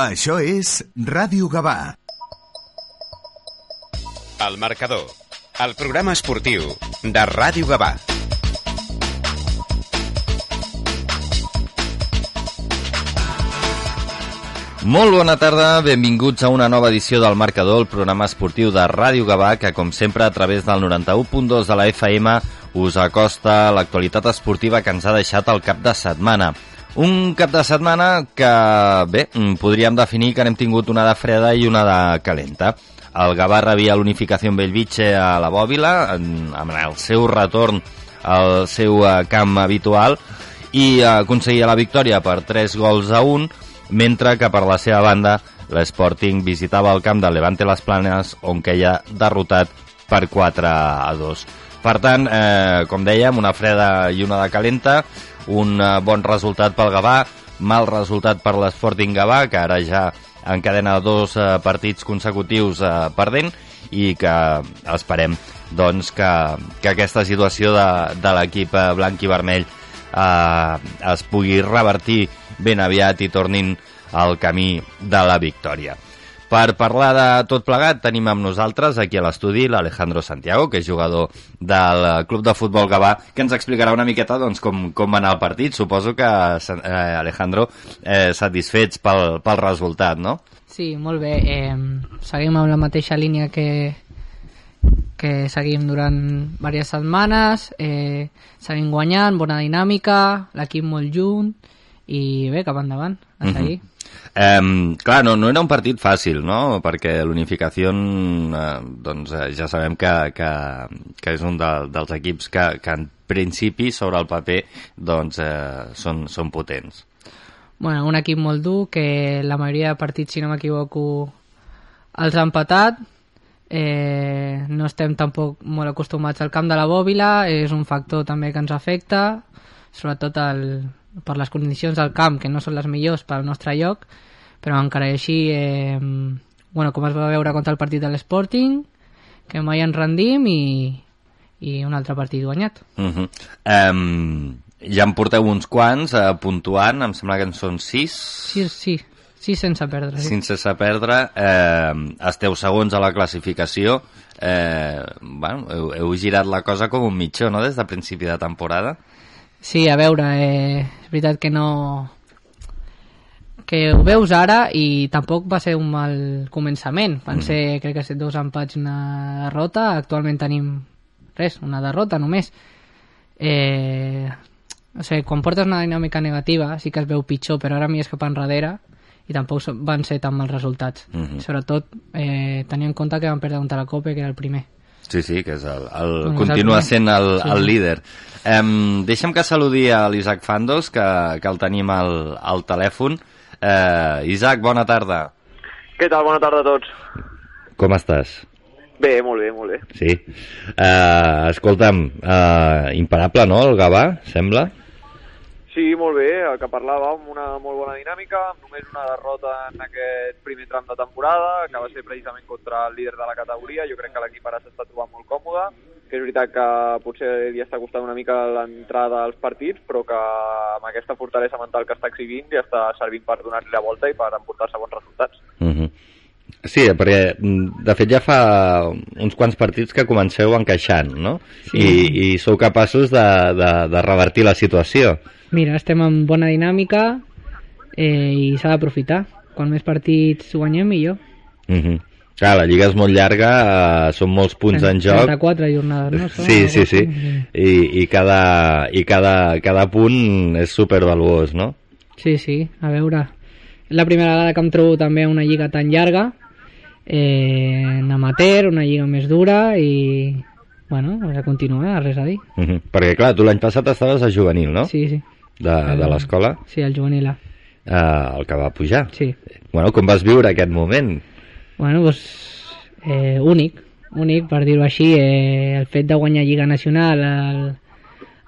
Això és Ràdio Gavà. El marcador, el programa esportiu de Ràdio Gavà. Molt bona tarda, benvinguts a una nova edició del Marcador, el programa esportiu de Ràdio Gavà, que com sempre a través del 91.2 de la FM us acosta l'actualitat esportiva que ens ha deixat el cap de setmana. Un cap de setmana que, bé, podríem definir que n'hem tingut una de freda i una de calenta. El Gavà rebia l'unificació Bellvitge a la Bòbila, en, amb el seu retorn al seu eh, camp habitual, i aconseguia la victòria per 3 gols a 1, mentre que per la seva banda l'Sporting visitava el camp de Levante les Planes on queia derrotat per 4 a 2. Per tant, eh, com dèiem, una freda i una de calenta, un eh, bon resultat pel Gavà, mal resultat per l'Sporting Gavà, que ara ja encadena dos eh, partits consecutius eh, perdent i que esperem doncs, que, que aquesta situació de, de l'equip blanc i vermell eh, es pugui revertir ben aviat i tornin al camí de la victòria. Per parlar de tot plegat tenim amb nosaltres aquí a l'estudi l'Alejandro Santiago, que és jugador del Club de Futbol Gavà, que ens explicarà una miqueta doncs, com, com va anar el partit. Suposo que, eh, Alejandro, eh, satisfets pel, pel resultat, no? Sí, molt bé. Eh, seguim amb la mateixa línia que, que seguim durant diverses setmanes, eh, seguim guanyant, bona dinàmica, l'equip molt junt, i bé, cap endavant, a seguir. Uh -huh. Eh, clar, no, no era un partit fàcil, no? Perquè l'Unificació, eh, doncs, eh, ja sabem que, que, que és un de, dels equips que, que en principi, sobre el paper, doncs, eh, són, són potents. Bueno, un equip molt dur, que la majoria de partits, si no m'equivoco, els ha empatat, eh, no estem tampoc molt acostumats al camp de la bòbila, és un factor també que ens afecta, sobretot el, per les condicions del camp, que no són les millors pel nostre lloc, però encara així, eh, bueno, com es va veure contra el partit de l'Sporting, que mai ens rendim i, i un altre partit guanyat. Uh -huh. um, ja en porteu uns quants uh, puntuant, em sembla que en són sis. Sí, sí, sí sense perdre. Sí. Sense perdre, eh, esteu segons a la classificació, eh, bueno, heu, heu girat la cosa com un mitjó, no?, des de principi de temporada. Sí, a veure, eh, és veritat que no... que ho veus ara i tampoc va ser un mal començament. Van ser, crec que dos empats i una derrota. Actualment tenim res, una derrota només. Eh, o sigui, quan portes una dinàmica negativa sí que es veu pitjor, però ara mires cap enrere i tampoc van ser tan mals resultats. Mhm. Sobretot eh, tenint en compte que van perdre contra la Copa, que era el primer. Sí, sí, que és el, el, continua sent el, Sí. el líder. Um, deixa'm que saludi a l'Isaac Fandos, que, que el tenim al, al telèfon. Uh, Isaac, bona tarda. Què tal? Bona tarda a tots. Com estàs? Bé, molt bé, molt bé. Sí. Uh, escolta'm, uh, imparable, no, el Gavà, sembla? Sí, molt bé, el que parlàvem, una molt bona dinàmica, amb només una derrota en aquest primer tram de temporada, que va ser precisament contra el líder de la categoria. Jo crec que l'equip ara s'està trobant molt còmode, que és veritat que potser li està costant una mica l'entrada als partits, però que amb aquesta fortalesa mental que està exhibint li està servint per donar-li la volta i per emportar-se bons resultats. Uh -huh. Sí, perquè de fet ja fa uns quants partits que comenceu encaixant, no? Sí. I, I sou capaços de, de, de revertir la situació. Mira, estem en bona dinàmica eh, i s'ha d'aprofitar. Quan més partits guanyem, millor. Uh -huh. Clar, la lliga és molt llarga, eh, són molts punts en joc. 34 jornades, no? Són Sí, sí, sí. I, i, cada, i cada, cada punt és supervaluós, no? Sí, sí, a veure. La primera vegada que em trobo també una lliga tan llarga, eh, en amateur, una lliga més dura i, bueno, de continuar, res a dir. Uh -huh. Perquè, clar, tu l'any passat estaves a juvenil, no? Sí, sí. De, de l'escola, Sí, el juvenil A. eh, el que va pujar. Sí. Bueno, com vas viure aquest moment? Bueno, doncs, eh, únic, únic, per dir-ho així, eh, el fet de guanyar Lliga Nacional al,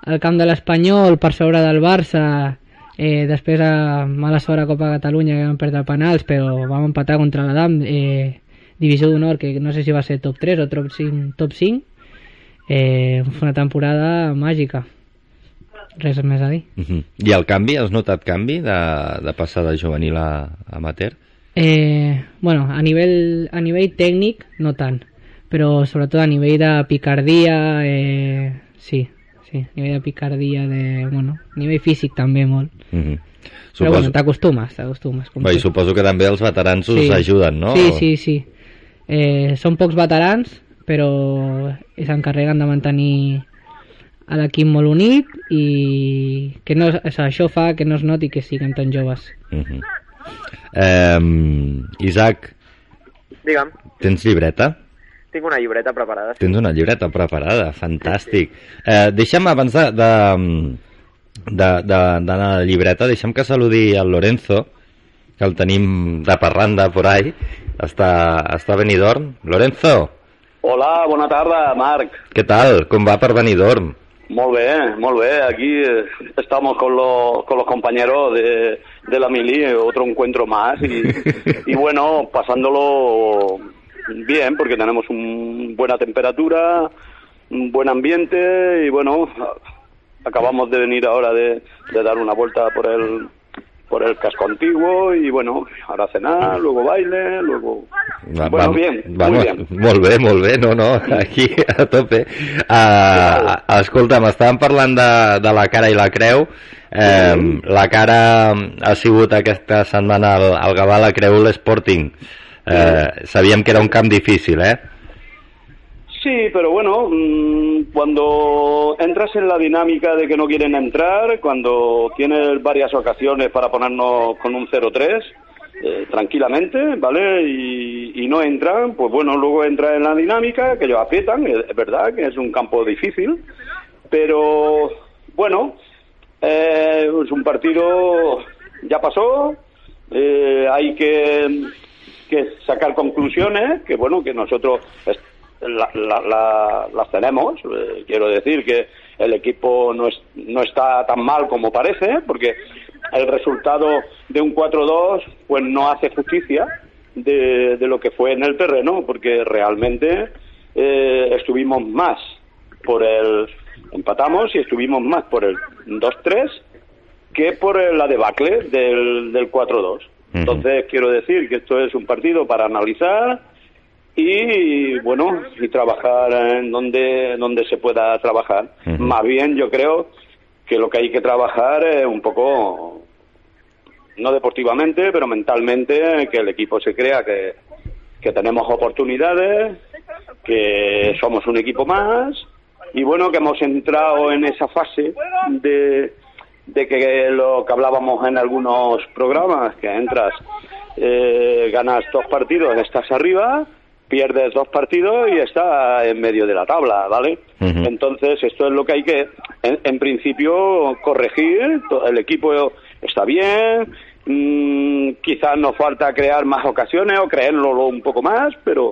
al camp de l'Espanyol per sobre del Barça, eh, després a mala sort a Copa Catalunya que vam perdre penals, però vam empatar contra l'Adam, eh, divisió d'honor, que no sé si va ser top 3 o top 5, top 5 eh, una temporada màgica. Res més a dir. Uh -huh. I el canvi, has notat canvi de, de passar de juvenil a, amateur? Eh, bueno, a nivell, a nivell tècnic no tant, però sobretot a nivell de picardia, eh, sí, sí, a nivell de picardia, de, bueno, a nivell físic també molt. Mm -hmm. Però bueno, t'acostumes, t'acostumes. i suposo que també els veterans us ajuden, no? Sí, sí, sí. Eh, són pocs veterans, però s'encarreguen de mantenir a l'equip molt unit i que no, és, això fa que no es noti que siguin tan joves. Mm -hmm. eh, Isaac, Digue'm, tens llibreta? tinc una llibreta preparada. Sí. Tens una llibreta preparada, fantàstic. Eh, deixa'm, abans de, de, d'anar a la llibreta, deixa'm que saludi el Lorenzo, que el tenim de parranda por ahí, està, està a Benidorm. Lorenzo, Hola, bona tarda, Marc. què tal? Com va per Benidorm? Molt bé, molt bé. Aquí eh, estamos con los, con los compañeros de, de la Mili, otro encuentro más. Y, y bueno, pasándolo bien, porque tenemos una buena temperatura, un buen ambiente y bueno, acabamos de venir ahora de, de dar una vuelta por el por el casco antiguo y bueno, ahora cenar, luego baile, luego... Va- bueno, va- bien, vamos, muy bien. Molt bé, molt bé, no, no, aquí a tope. Uh, escolta'm, estàvem parlant de, de la cara i la creu. Eh, la cara ha sigut aquesta setmana al, al Gavà la creu l'Sporting. Eh, sabíem que era un camp difícil, eh? Sí, pero bueno, mm, cuando entras en la dinámica de que no quieren entrar, cuando tienes varias ocasiones para ponernos con un 0-3, eh, tranquilamente, ¿vale? Y, y no entran, pues bueno, luego entra en la dinámica, que ellos aprietan, es, verdad que es un campo difícil, pero bueno, eh, es un partido, ya pasó, eh, hay que, que sacar conclusiones, que bueno, que nosotros la- la- la- las tenemos. Eh, quiero decir que el equipo no, es, no está tan mal como parece, porque el resultado de un 4-2 pues no hace justicia de, de lo que fue en el terreno, porque realmente eh, estuvimos más por el empatamos y estuvimos más por el 2-3 que por la debacle del, del 4-2. Entonces quiero decir que esto es un partido para analizar y bueno y trabajar en donde donde se pueda trabajar. Más bien yo creo que lo que hay que trabajar es un poco no deportivamente, pero mentalmente que el equipo se crea que que tenemos oportunidades, que somos un equipo más y bueno que hemos entrado en esa fase de, de que lo que hablábamos en algunos programas que entras eh, ganas dos partidos estás arriba pierdes dos partidos y estás en medio de la tabla vale entonces esto es lo que hay que en, en principio corregir. El equipo está bien. Mm, quizás nos falta crear más ocasiones o creérnoslo un poco más pero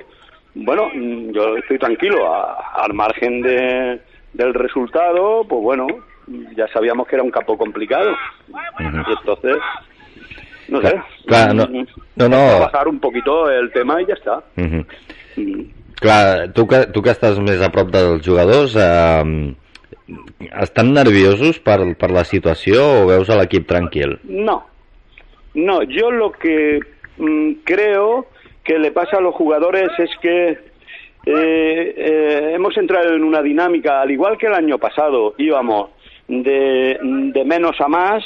bueno, mm, yo estoy tranquilo. A- al margen de, del resultado, pues bueno, ya sabíamos que era un campo complicado. Y entonces, no sé. Clar, no- mm, no, no. Trabajar un poquito el tema y ya está. Mhm. Mm. Clar, tu que, tu que estàs més a prop dels jugadors, eh, estan nerviosos per, per la situació o veus a l'equip tranquil? No, no, yo lo que mm, creo que le pasa a los jugadores es que eh, eh, hemos entrado en una dinámica, al igual que el año pasado íbamos de, de menos a más,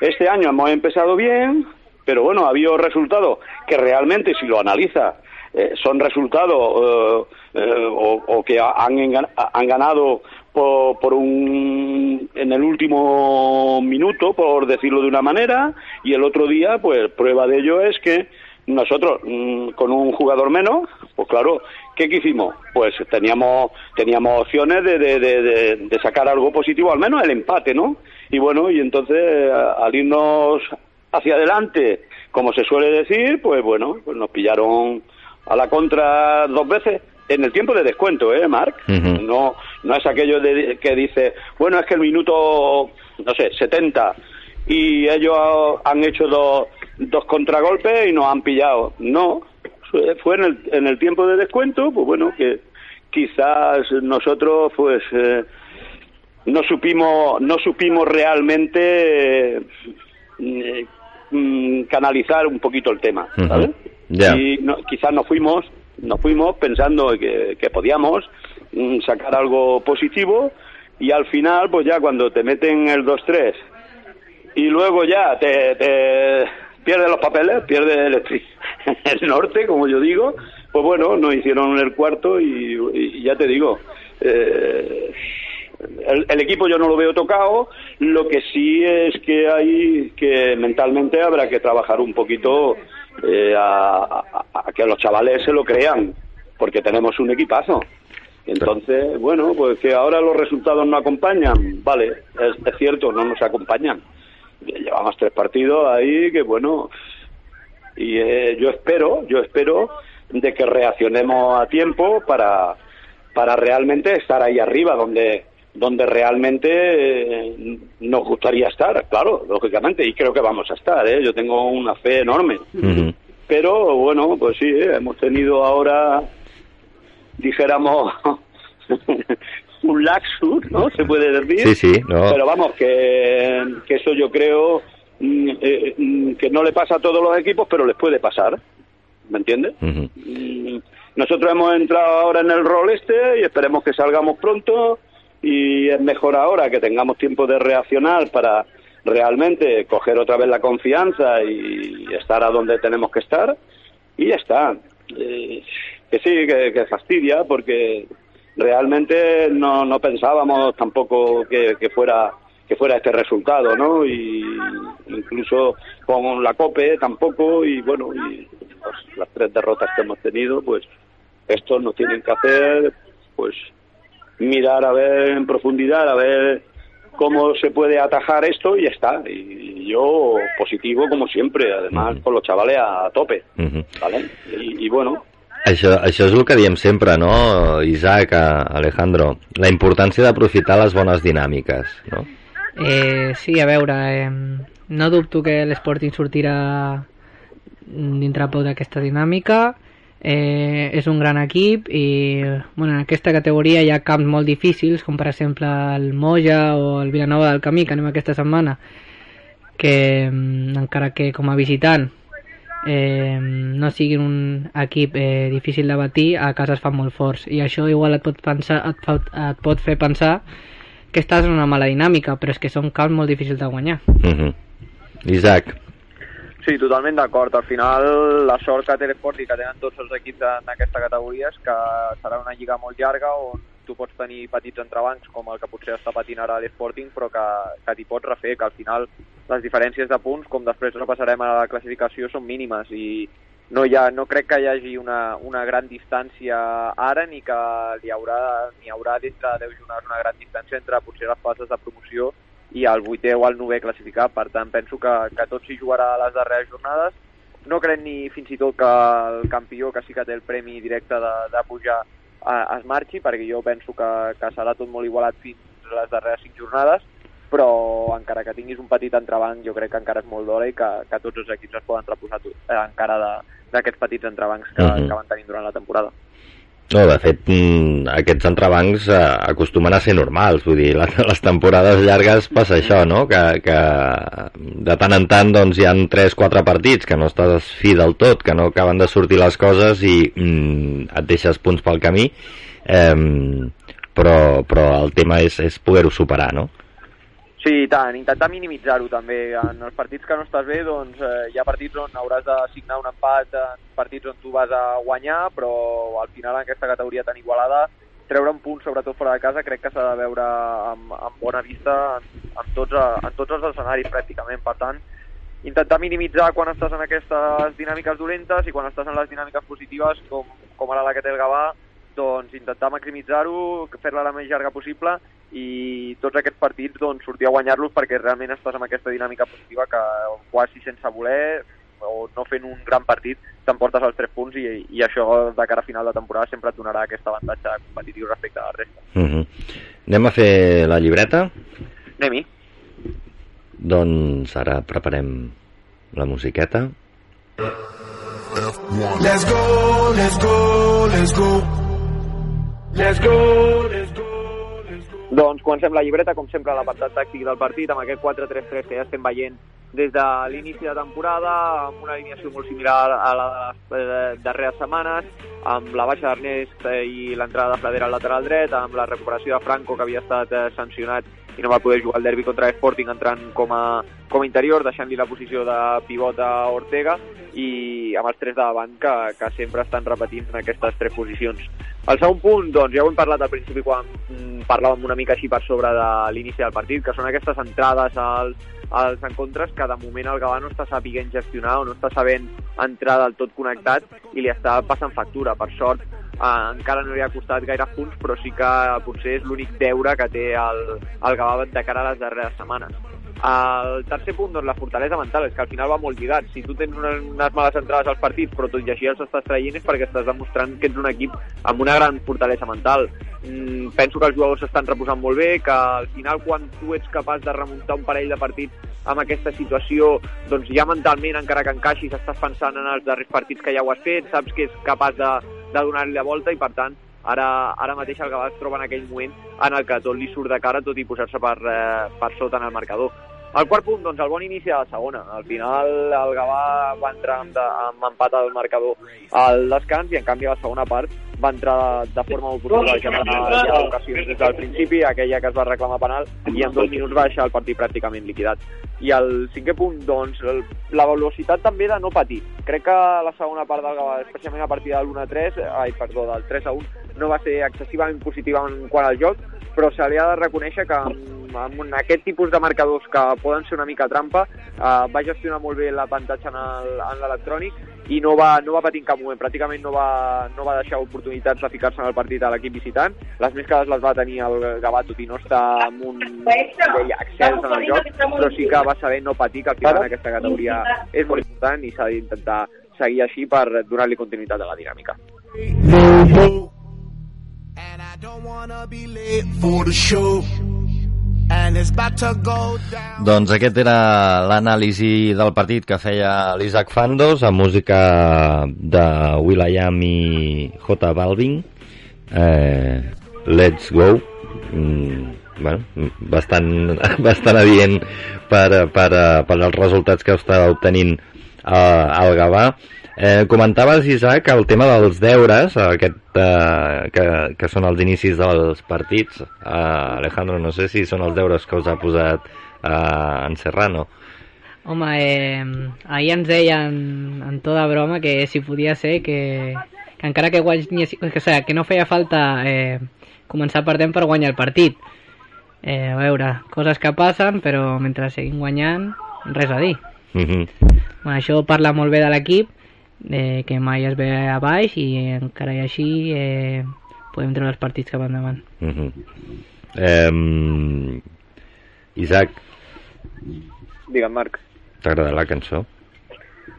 este año hemos empezado bien, pero bueno, ha habido resultados que realmente, si lo analiza, eh, son resultados eh, eh, o, que han, han ganado por, por un en el último minuto, por decirlo de una manera, y el otro día, pues prueba de ello es que nosotros mm, con un jugador menos, pues claro, ¿qué hicimos? Pues teníamos teníamos opciones de, de, de- de sacar algo positivo, al menos el empate, ¿no? Y bueno, y entonces a- al irnos hacia adelante, como se suele decir, pues bueno, pues nos pillaron a la contra dos veces en el tiempo de descuento, ¿eh, Marc? Ujú. No, no es aquello de, que dice, bueno, es que el minuto, no sé, 70 y ellos han hecho dos, dos contragolpes y nos han pillado. No, fue- fue en el, en el tiempo de descuento, pues bueno, que quizás nosotros pues eh, no supimos no supimos realmente eh, mm, canalizar un poquito el tema. ¿sabes? Ya. Y no- quizás nos fuimos, nos fuimos pensando que, que podíamos mm, sacar algo positivo y al final, pues ya cuando te meten el 2-3 y luego ya te, te pierdes los papeles, pierdes el, el norte, como yo digo, pues bueno, nos hicieron el cuarto y, y ya te digo, eh, el, equipo yo no lo veo tocado, lo que sí es que hay que mentalmente habrá que trabajar un poquito eh, a, a- que los chavales se lo crean, porque tenemos un equipazo. Entonces, bueno, pues que ahora los resultados no acompañan, vale, es, es cierto, no nos acompañan. Llevamos tres partidos ahí que, bueno, y eh, yo espero, yo espero de que reaccionemos a tiempo para, para realmente estar ahí arriba, donde donde realmente eh, nos gustaría estar, claro, lógicamente, y creo que vamos a estar, ¿eh? yo tengo una fe enorme. Pero bueno, pues sí, ¿eh? hemos tenido ahora, dijéramos, un laxus, ¿no? Se puede decir. Sí, sí, no. Pero vamos, que, que eso yo creo mm, eh, mm, que no le pasa a todos los equipos, pero les puede pasar. ¿Me entiendes? Mm, Nosotros hemos entrado ahora en el rol este y esperemos que salgamos pronto y es mejor ahora que tengamos tiempo de reaccionar para realmente coger otra vez la confianza y estar a donde tenemos que estar y ya está. Eh, que sí, que, fastidia porque realmente no, no pensábamos tampoco que, que fuera que fuera este resultado, ¿no? Y incluso con la COPE tampoco y bueno, y las tres derrotas que hemos tenido, pues estos nos tienen que hacer pues mirar a ver en profundidad, a ver cómo se puede atajar esto y ya está. Y yo positivo como siempre, además con los chavales a tope. ¿vale? Y, y bueno, Això, això és el que diem sempre, no, Isaac, Alejandro? La importància d'aprofitar les bones dinàmiques, no? Eh, sí, a veure, eh, no dubto que l'Sporting sortirà dintre poc d'aquesta dinàmica. Eh, és un gran equip i bueno, en aquesta categoria hi ha camps molt difícils, com per exemple el Moja o el Vilanova del Camí, que anem aquesta setmana, que mm, encara que com a visitant eh, no siguin un equip eh, difícil de batir, a casa es fan molt forts. I això igual et pot, pensar, et, fa, et pot fer pensar que estàs en una mala dinàmica, però és que són camps molt difícils de guanyar. Uh Isaac, Sí, totalment d'acord. Al final, la sort que té l'esport i que tenen tots els equips en aquesta categoria és que serà una lliga molt llarga on tu pots tenir petits entrebancs com el que potser està patint ara l'Sporting, però que, que t'hi pots refer, que al final les diferències de punts, com després repassarem a la classificació, són mínimes i no, hi ha, no crec que hi hagi una, una gran distància ara ni que hi haurà, ni haurà dintre de 10 jornades una gran distància entre potser les fases de promoció i el vuitè o el novè classificat. Per tant, penso que, que tot s'hi jugarà a les darreres jornades. No crec ni fins i tot que el campió, que sí que té el premi directe de, de pujar, eh, es marxi, perquè jo penso que, que serà tot molt igualat fins a les darreres cinc jornades, però encara que tinguis un petit entrebanc, jo crec que encara és molt d'hora i que, que tots els equips es poden reposar tot, eh, encara d'aquests petits entrebancs que, uh Mhm. -huh. que van tenir durant la temporada. No, de fet, mm, aquests entrebancs eh, acostumen a ser normals, vull dir, les, temporades llargues passa això, no?, que, que de tant en tant doncs, hi han 3-4 partits que no estàs fi del tot, que no acaben de sortir les coses i mm, et deixes punts pel camí, eh, però, però el tema és, és poder-ho superar, no? Sí, i tant, intentar minimitzar-ho també. En els partits que no estàs bé, doncs eh, hi ha partits on hauràs de signar un empat, en partits on tu vas a guanyar, però al final en aquesta categoria tan igualada, treure un punt sobretot fora de casa crec que s'ha de veure amb, amb bona vista en, en, tots, eh, en tots els escenaris pràcticament. Per tant, intentar minimitzar quan estàs en aquestes dinàmiques dolentes i quan estàs en les dinàmiques positives, com, com ara la que té el Gavà, doncs intentar maximitzar-ho, fer-la la més llarga possible i tots aquests partits doncs, sortir a guanyar-los perquè realment estàs amb aquesta dinàmica positiva que quasi sense voler o no fent un gran partit t'emportes els 3 punts i, i això de cara a final de temporada sempre et donarà aquest avantatge competitiu respecte a la resta. Uh -huh. Anem a fer la llibreta? Anem-hi. Doncs ara preparem la musiqueta. Let's go, let's go, let's go. Let's go, let's go, let's go. Doncs comencem la llibreta, com sempre, a l'apartat tàctic del partit, amb aquest 4-3-3 que ja estem veient des de l'inici de temporada, amb una alineació molt similar a la de les eh, darreres setmanes, amb la baixa d'Ernest eh, i l'entrada de Fladera al lateral dret, amb la recuperació de Franco, que havia estat eh, sancionat i no va poder jugar el derbi contra Sporting entrant com a, com a interior, deixant-li la posició de pivot a Ortega i amb els tres de davant que, que sempre estan repetint en aquestes tres posicions. El segon punt, doncs, ja ho hem parlat al principi quan mm, parlàvem una mica així per sobre de l'inici del partit, que són aquestes entrades als, als encontres que de moment el Gavà no està sabent gestionar o no està sabent entrar del tot connectat i li està passant factura. Per sort, eh, encara no li ha costat gaire punts, però sí que potser és l'únic deure que té el, el Gavà de cara a les darreres setmanes. El tercer punt, doncs, la fortalesa mental, és que al final va molt lligat. Si tu tens unes, unes males entrades als partits, però tot i així els estàs traient, és perquè estàs demostrant que ets un equip amb una gran fortalesa mental. Mm, penso que els jugadors s'estan reposant molt bé, que al final quan tu ets capaç de remuntar un parell de partits amb aquesta situació, doncs ja mentalment, encara que encaixis, estàs pensant en els darrers partits que ja ho has fet, saps que és capaç de, de donar-li la volta i per tant ara, ara mateix el Gavà es troba en aquell moment en el que tot li surt de cara tot i posar-se per, eh, per sota en el marcador. El quart punt, doncs, el bon inici de la segona. Al final el Gavà va entrar amb, de, amb empat al marcador al descans i en canvi a la segona part va entrar de, de forma molt positiva generar ocasions des del principi, aquella que es va reclamar penal, i en dos minuts va deixar el partit pràcticament liquidat. I el cinquè punt, doncs, el, la velocitat també de no patir. Crec que la segona part del Gavà, especialment a partir de l'1-3, ai, perdó, del 3-1, no va ser excessivament positiva en quant al joc, però se li ha de reconèixer que amb, amb aquest tipus de marcadors que poden ser una mica trampa, eh, va gestionar molt bé l'avantatge en l'electrònic i no va, no va patir en cap moment, pràcticament no va, no va deixar oportunitats de ficar-se en el partit a l'equip visitant, les més cases les va tenir el Gavat, tot i no està en un nivell excels en el joc, però sí que va saber no patir, que al final en aquesta categoria és molt important i s'ha d'intentar seguir així per donar-li continuïtat a la dinàmica. And I don't wanna be late for the show. Doncs aquest era l'anàlisi del partit que feia l'Isaac Fandos amb música de Will.i.am i J Balvin. Eh, let's go. Mm, bueno, bastant, bastant adient per, per, per els resultats que està obtenint eh, el Gavà. Eh, comentaves, Isaac, el tema dels deures, aquest, eh, que, que són els inicis dels partits. Eh, Alejandro, no sé si són els deures que us ha posat eh, en Serrano. Home, eh, ahir ens deien en tota broma que si podia ser que, que encara que guanyés, que, o sigui, que no feia falta eh, començar perdent per guanyar el partit. Eh, a veure, coses que passen, però mentre seguim guanyant, res a dir. Uh -huh. Bueno, això parla molt bé de l'equip, eh, que mai es ve a baix i encara i així eh, podem treure els partits cap endavant. Uh -huh. eh, Isaac, Digue'm, Marc. t'ha agradat la cançó?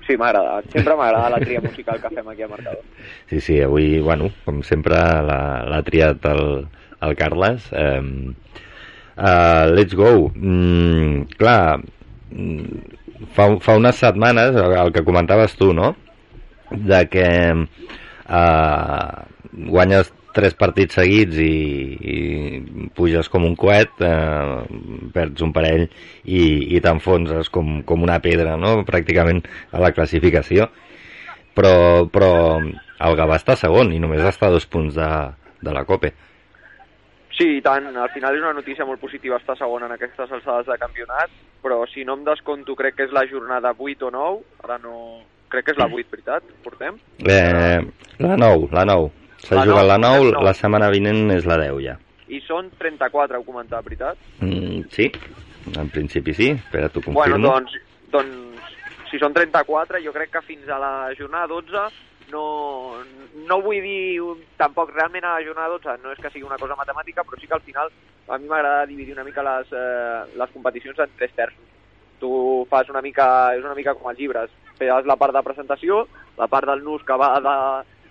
Sí, m'ha agradat. Sempre m'ha agradat la tria musical que fem aquí a Marcador. Sí, sí, avui, bueno, com sempre l'ha triat el, el Carles. Eh, uh, let's go. Mm, clar, mm, fa, fa unes setmanes, el, el que comentaves tu, no?, de que uh, guanyes tres partits seguits i, i puges com un coet, eh, perds un parell i, i t'enfonses com, com una pedra, no?, pràcticament a la classificació. Però, però el Gavà està segon i només està a dos punts de, de la Cope. Sí, i tant. Al final és una notícia molt positiva estar segon en aquestes alçades de campionat, però si no em descompto crec que és la jornada 8 o 9, ara no... Crec que és la 8, veritat? Portem? Eh, la 9, la 9. S'ha jugat la nou, 9, nou. la setmana vinent és la 10 ja. I són 34, heu comentat, veritat? Mm, sí, en principi sí, espera, t'ho Bueno, confirmo. doncs, doncs, si són 34, jo crec que fins a la jornada 12 no, no vull dir tampoc realment a la jornada 12 no és que sigui una cosa matemàtica, però sí que al final a mi m'agrada dividir una mica les, eh, les competicions en tres terços. Tu fas una mica, és una mica com els llibres, fes la part de presentació, la part del nus que va de,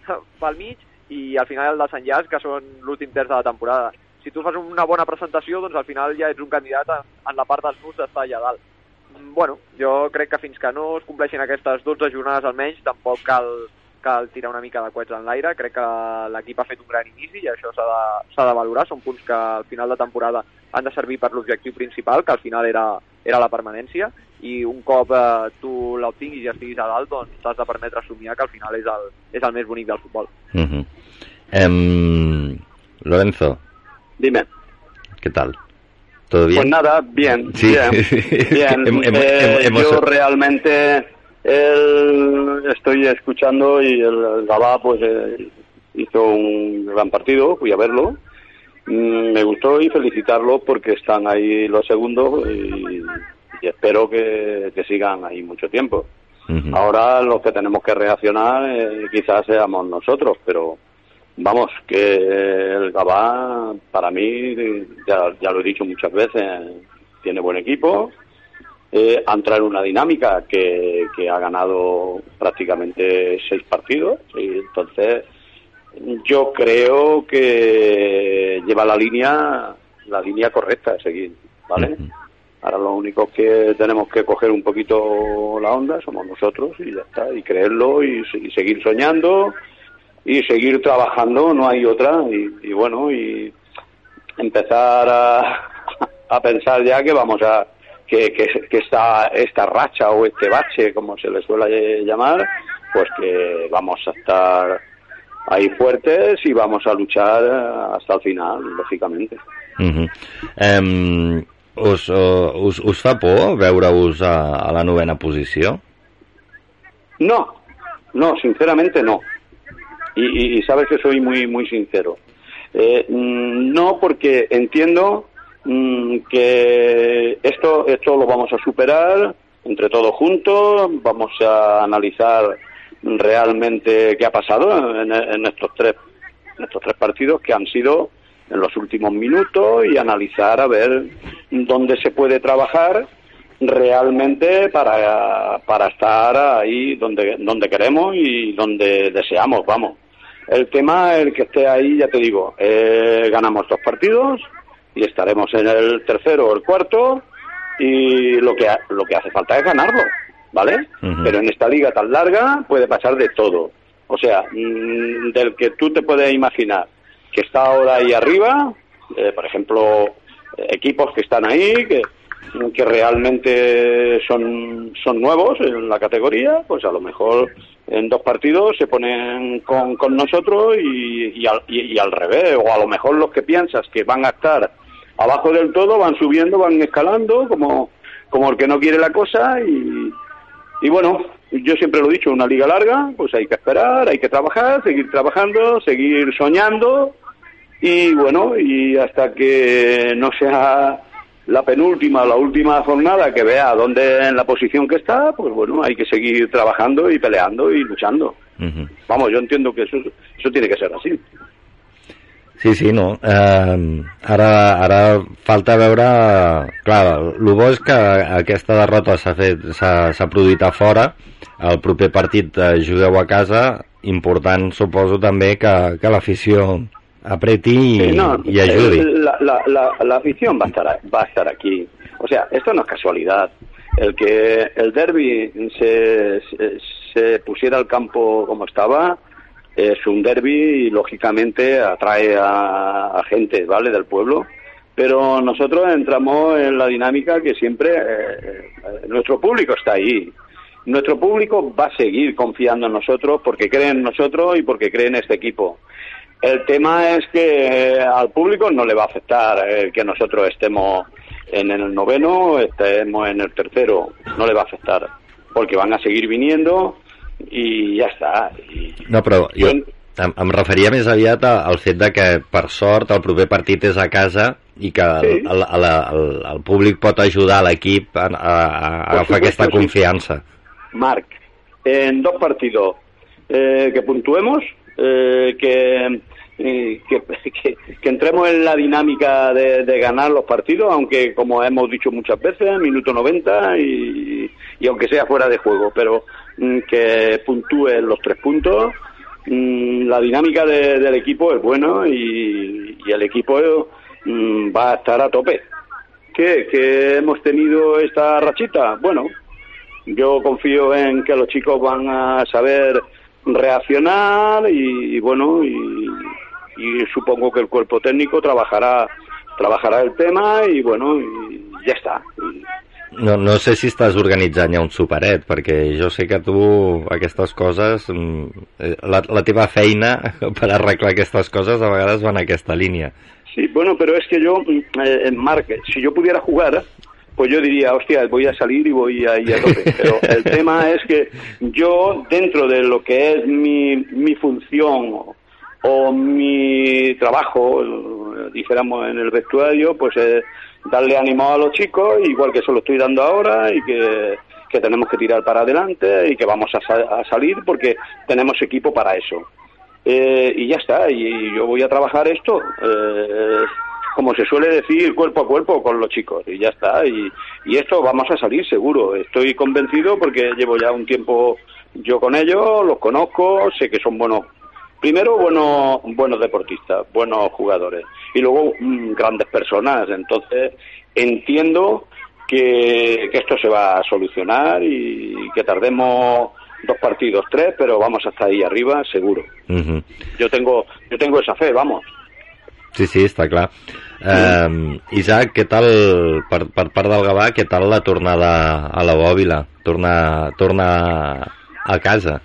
pel mig i al final el desenllaç, que són l'últim terç de la temporada. Si tu fas una bona presentació, doncs al final ja ets un candidat en, en la part dels nus d'estar allà dalt. Mm, Bueno, jo crec que fins que no es compleixin aquestes 12 jornades almenys, tampoc cal, cal tirar una mica de coets en l'aire. Crec que l'equip ha fet un gran inici i això s'ha de, de valorar. Són punts que al final de temporada han de servir per l'objectiu principal, que al final era, era la permanència, i un cop eh, tu l'obtinguis i estiguis a dalt, doncs t'has de permetre somiar que al final és el, és el més bonic del futbol. Uh -huh. em, Lorenzo, Dime. ¿qué tal? ¿Todo bien? Pues nada, bien, Sí. bien, bien. Hem- hem- Eh, hemos- yo realmente el- estoy escuchando y el, el Gabá pues eh, hizo un gran partido, fui a verlo. Mm, me gustó y felicitarlo porque están ahí los segundos y, y espero que, que sigan ahí mucho tiempo. Ahora los que tenemos que reaccionar eh, quizás seamos nosotros, pero vamos, que el Gabá para mí, ya, ya lo he dicho muchas veces, tiene buen equipo, eh, ha entrado en una dinámica que, que ha ganado prácticamente seis partidos y entonces yo creo que lleva la línea la línea correcta a seguir, ¿vale? Ahora lo único que tenemos que coger un poquito la onda somos nosotros y ya está, y creerlo y, seguir soñando y seguir trabajando, no hay otra, y, bueno, y empezar a, a pensar ya que vamos a, que, que, que esta, esta racha o este bache, como se le suele llamar, pues que vamos a estar ahí fuertes y vamos a luchar hasta el final, lógicamente. Uh us, uh, us, us fa a, a la novena posició? No, no, sinceramente no. Y, y- y sabes que soy muy, muy sincero. Eh, mm, no, porque entiendo mm, que esto, esto lo vamos a superar entre todos juntos, vamos a analizar realmente qué ha pasado en, en estos tres, en estos tres partidos que han sido en los últimos minutos y analizar a ver dónde se puede trabajar realmente para, para estar ahí donde, donde queremos y donde deseamos, vamos. El tema, el que esté ahí, ya te digo, eh, ganamos dos partidos y estaremos en el tercero o el cuarto y lo que, ha- lo que hace falta es ganarlo, ¿vale? Pero en esta liga tan larga puede pasar de todo. O sea, mm, del que tú te puedes imaginar que está ahora ahí arriba, eh, por ejemplo, equipos que están ahí, que, que realmente son, son nuevos en la categoría, pues a lo mejor en dos partidos se ponen con, con nosotros y, y, al, y- y al revés, o a lo mejor los que piensas que van a estar abajo del todo van subiendo, van escalando, como, como el que no quiere la cosa y, y bueno, yo siempre lo he dicho, una liga larga, pues hay que esperar, hay que trabajar, seguir trabajando, seguir soñando y bueno, y hasta que no sea la penúltima la última jornada que vea dónde en la posición que está, pues bueno, hay que seguir trabajando y peleando y luchando. Ujú. Vamos, yo entiendo que eso, eso tiene que ser así. Sí, sí, no. Eh, ara, ara falta veure... Clar, el bo és que aquesta derrota s'ha produït a fora. El proper partit eh, jugueu a casa. Important, suposo, també que, que l'afició apreti Sí, no, i ajudi. La, la, la, la afición va a, estar, va a estar aquí. O sea, esto no es casualidad. El que el derby se, se, se pusiera al campo como estaba es un derby y lógicamente atrae a, a gente, ¿vale? Del pueblo. Pero nosotros entramos en la dinámica que siempre eh, eh, nuestro público está ahí. Nuestro público va a seguir confiando en nosotros porque cree en nosotros y porque cree en este equipo. El tema es que al público no le va a afectar el que nosotros estemos en el noveno, estemos en el tercero, no le va a afectar, porque van a seguir viniendo i ja està. I, No, però jo em, em referia més aviat al fet de que, per sort, el proper partit és a casa i que el, Sí. el, el, el, el públic pot ajudar l'equip a, a, a agafar aquesta supuesto, sí. confiança. Marc, en dos partidos eh, que puntuemos, eh, que, que, entremos en la dinámica de, de ganar los partidos, aunque como hemos dicho muchas veces, minuto 90 y, y aunque sea fuera de juego, pero mm, que puntúen los tres puntos. Mm, La dinámica de- del equipo es buena y, y el equipo mm, va a estar a tope. ¿Qué? ¿Que hemos tenido esta rachita? Bueno, yo confío en que los chicos van a saber reaccionar y bueno, y, y supongo que el cuerpo técnico trabajará trabajará el tema y bueno, y ya está. No, no sé si estàs organitzant ja un superet, perquè jo sé que tu aquestes coses, mm, eh, la, la teva feina per arreglar aquestes coses a vegades va en aquesta línia. Sí, bueno, pero es que yo, mm, eh, Marc, si yo pudiera jugar, pues yo diría, hostia, voy a salir y voy a ir a tope. Pero el tema es que yo, dentro de lo que es mi, mi función o, mi trabajo, eh, dijéramos en el vestuario, pues es darle ánimo a los chicos, igual que se lo estoy dando ahora y que, que tenemos que tirar para adelante y que vamos a, a salir porque tenemos equipo para eso. Eh, y ya está, y yo voy a trabajar esto, eh, como se suele decir, cuerpo a cuerpo con los chicos, y ya está, y, y esto vamos a salir seguro, estoy convencido porque llevo ya un tiempo yo con ellos, los conozco, sé que son buenos, primero buenos, buenos deportistas, buenos jugadores, y luego mm, grandes personas, entonces entiendo que, que esto se va a solucionar y que tardemos dos partidos, tres, pero vamos hasta ahí arriba, seguro. Uh Yo tengo, yo tengo esa fe, vamos. Sí, sí, està clar. Um, Isaac, què tal, per, per part del Gavà, què tal la tornada a la Bòbila? Torna, torna a casa.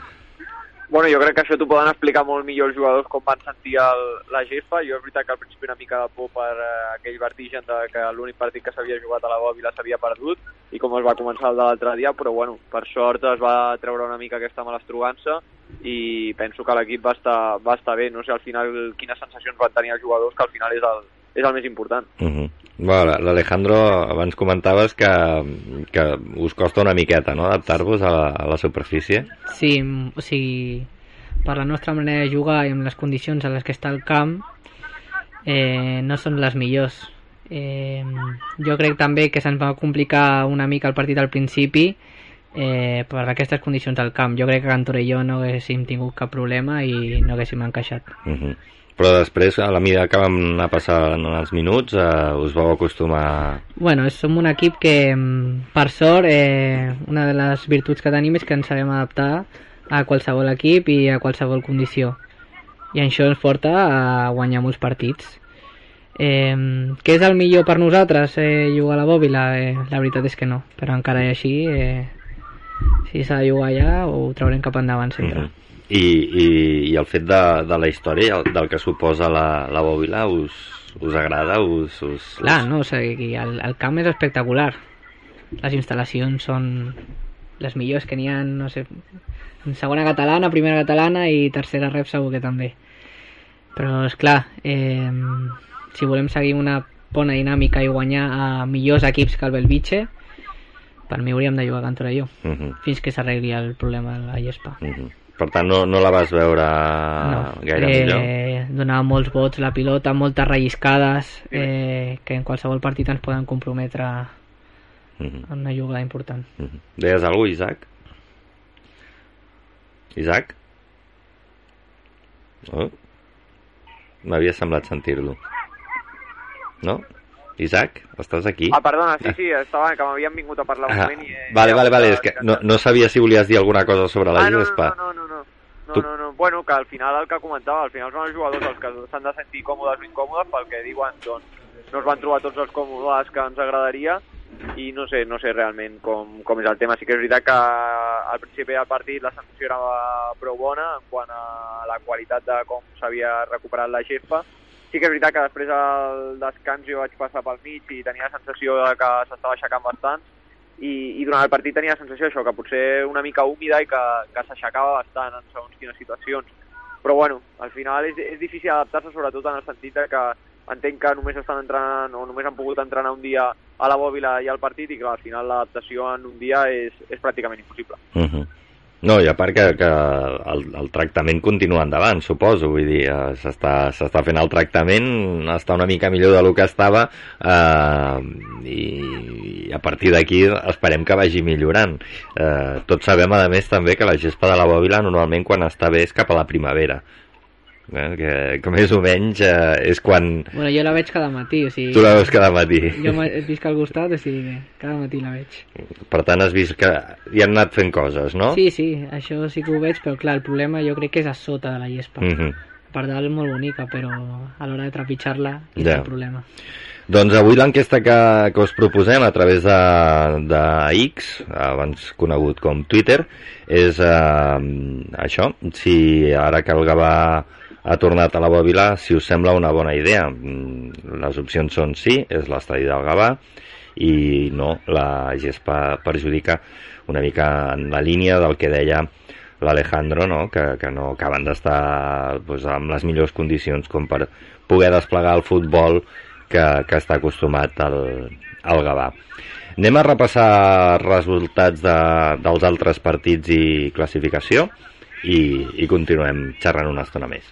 Bueno, jo crec que això t'ho poden explicar molt millor els jugadors com van sentir el, la gespa. Jo és veritat que al principi una mica de por per eh, aquell vertigen de que l'únic partit que s'havia jugat a la Bòbila s'havia perdut i com es va començar el de l'altre dia, però bueno, per sort es va treure una mica aquesta malastrugança i penso que l'equip va, estar, va estar bé. No sé al final quines sensacions van tenir els jugadors, que al final és el, és el més important. Uh -huh. bueno, L'Alejandro, abans comentaves que, que us costa una miqueta no? adaptar-vos a, la, a la superfície. Sí, o sigui, per la nostra manera de jugar i amb les condicions en les que està el camp, eh, no són les millors. Eh, jo crec també que se'ns va complicar una mica el partit al principi eh, per aquestes condicions al camp. Jo crec que en Torelló no haguéssim tingut cap problema i no haguéssim encaixat. Uh -huh. Però després, a la mida que vam anar passant els minuts, eh, us vau acostumar... Bueno, som un equip que, mm, per sort, eh, una de les virtuts que tenim és que ens sabem adaptar a qualsevol equip i a qualsevol condició. I això ens porta a guanyar molts partits. Eh, què és el millor per nosaltres, eh, jugar a la bòbila? Eh, la veritat és que no, però encara i així, eh, si s'ha de jugar allà, ho traurem cap endavant sempre. Uh -huh. I, i, I el fet de, de la història del que suposa la, la bòbila us, us agrada? Us, us, Clar, no? O sigui, el, el camp és espectacular. Les instal·lacions són les millors que n'hi ha, no sé, en segona catalana, primera catalana i tercera rep segur que també. Però, és clar, eh, si volem seguir una bona dinàmica i guanyar a millors equips que el Belvitge, per mi hauríem de jugar a Can Torelló, Uh -huh. fins que s'arregli el problema de la gespa. Uh -huh. Per tant, no, no la vas veure gaire millor? eh, donava molts vots la pilota, moltes relliscades eh, que en qualsevol partit ens poden comprometre Uh -huh. en una jugada important. Uh -huh. Deies alguna cosa, Isaac? Isaac? Oh. M'havia semblat sentir-lo. No? Isaac, estàs aquí? Ah, perdona, sí, sí, estava, que m'havien vingut a parlar un Ah, moment i... eh, vale, vale, vale, és que no, no sabia si volies dir alguna cosa sobre la ah, no, gespa. no, no, no, no. No, Tu- no, no. Bueno, que al final el que comentava, al final són els jugadors els que s'han de sentir còmodes o incòmodes pel que diuen, doncs, no es van trobar tots els còmodes que ens agradaria i no sé, no sé realment com, com és el tema. Sí que és veritat que al principi del partit la sensació era prou bona en quant a la qualitat de com s'havia recuperat la gespa. Sí que és veritat que després al descans jo vaig passar pel mig i tenia la sensació de que s'estava aixecant bastant i, i durant el partit tenia la sensació això, que potser una mica húmida i que, que s'aixecava bastant en segons quines situacions. Però bueno, al final és, és difícil adaptar-se sobretot en el sentit que entenc que només estan entrenant o només han pogut entrenar un dia a la bòbila i al partit i clar, al final l'adaptació en un dia és, és pràcticament impossible. Uh -huh. No, i a part que, que el, el tractament continua endavant, suposo, vull dir, eh, s'està fent el tractament, està una mica millor del que estava eh, i, i a partir d'aquí esperem que vagi millorant. Eh, tots sabem, a més, també que la gespa de la bòbila normalment quan està bé és cap a la primavera. Eh, que, que més o menys eh, és quan Bueno, jo la veig cada matí, o sigui... tu la veus cada matí. Jo visc al costat, o sigui cada matí la veig. Per tant, has vist que hi han anat fent coses, no? Sí, sí, això sí que ho veig, però clar, el problema jo crec que és a sota de la gespa. Mhm. Per dalt molt bonica, però a l'hora de trepitjar-la és Ja. el problema. Doncs avui l'enquesta que, que us proposem a través de, de X, abans conegut com Twitter, és eh, això, si ara que el Gavà ha tornat a la Bòbila, si us sembla una bona idea. Mm, Les opcions són sí, és l'estadi del Gavà, i no, la gespa perjudica una mica en la línia del que deia l'Alejandro, no? Que, que no acaben d'estar pues, amb les millors condicions com per poder desplegar el futbol que, que està acostumat al, al Gavà. Anem a repassar resultats de, dels altres partits i classificació i, i continuem xerrant una estona més.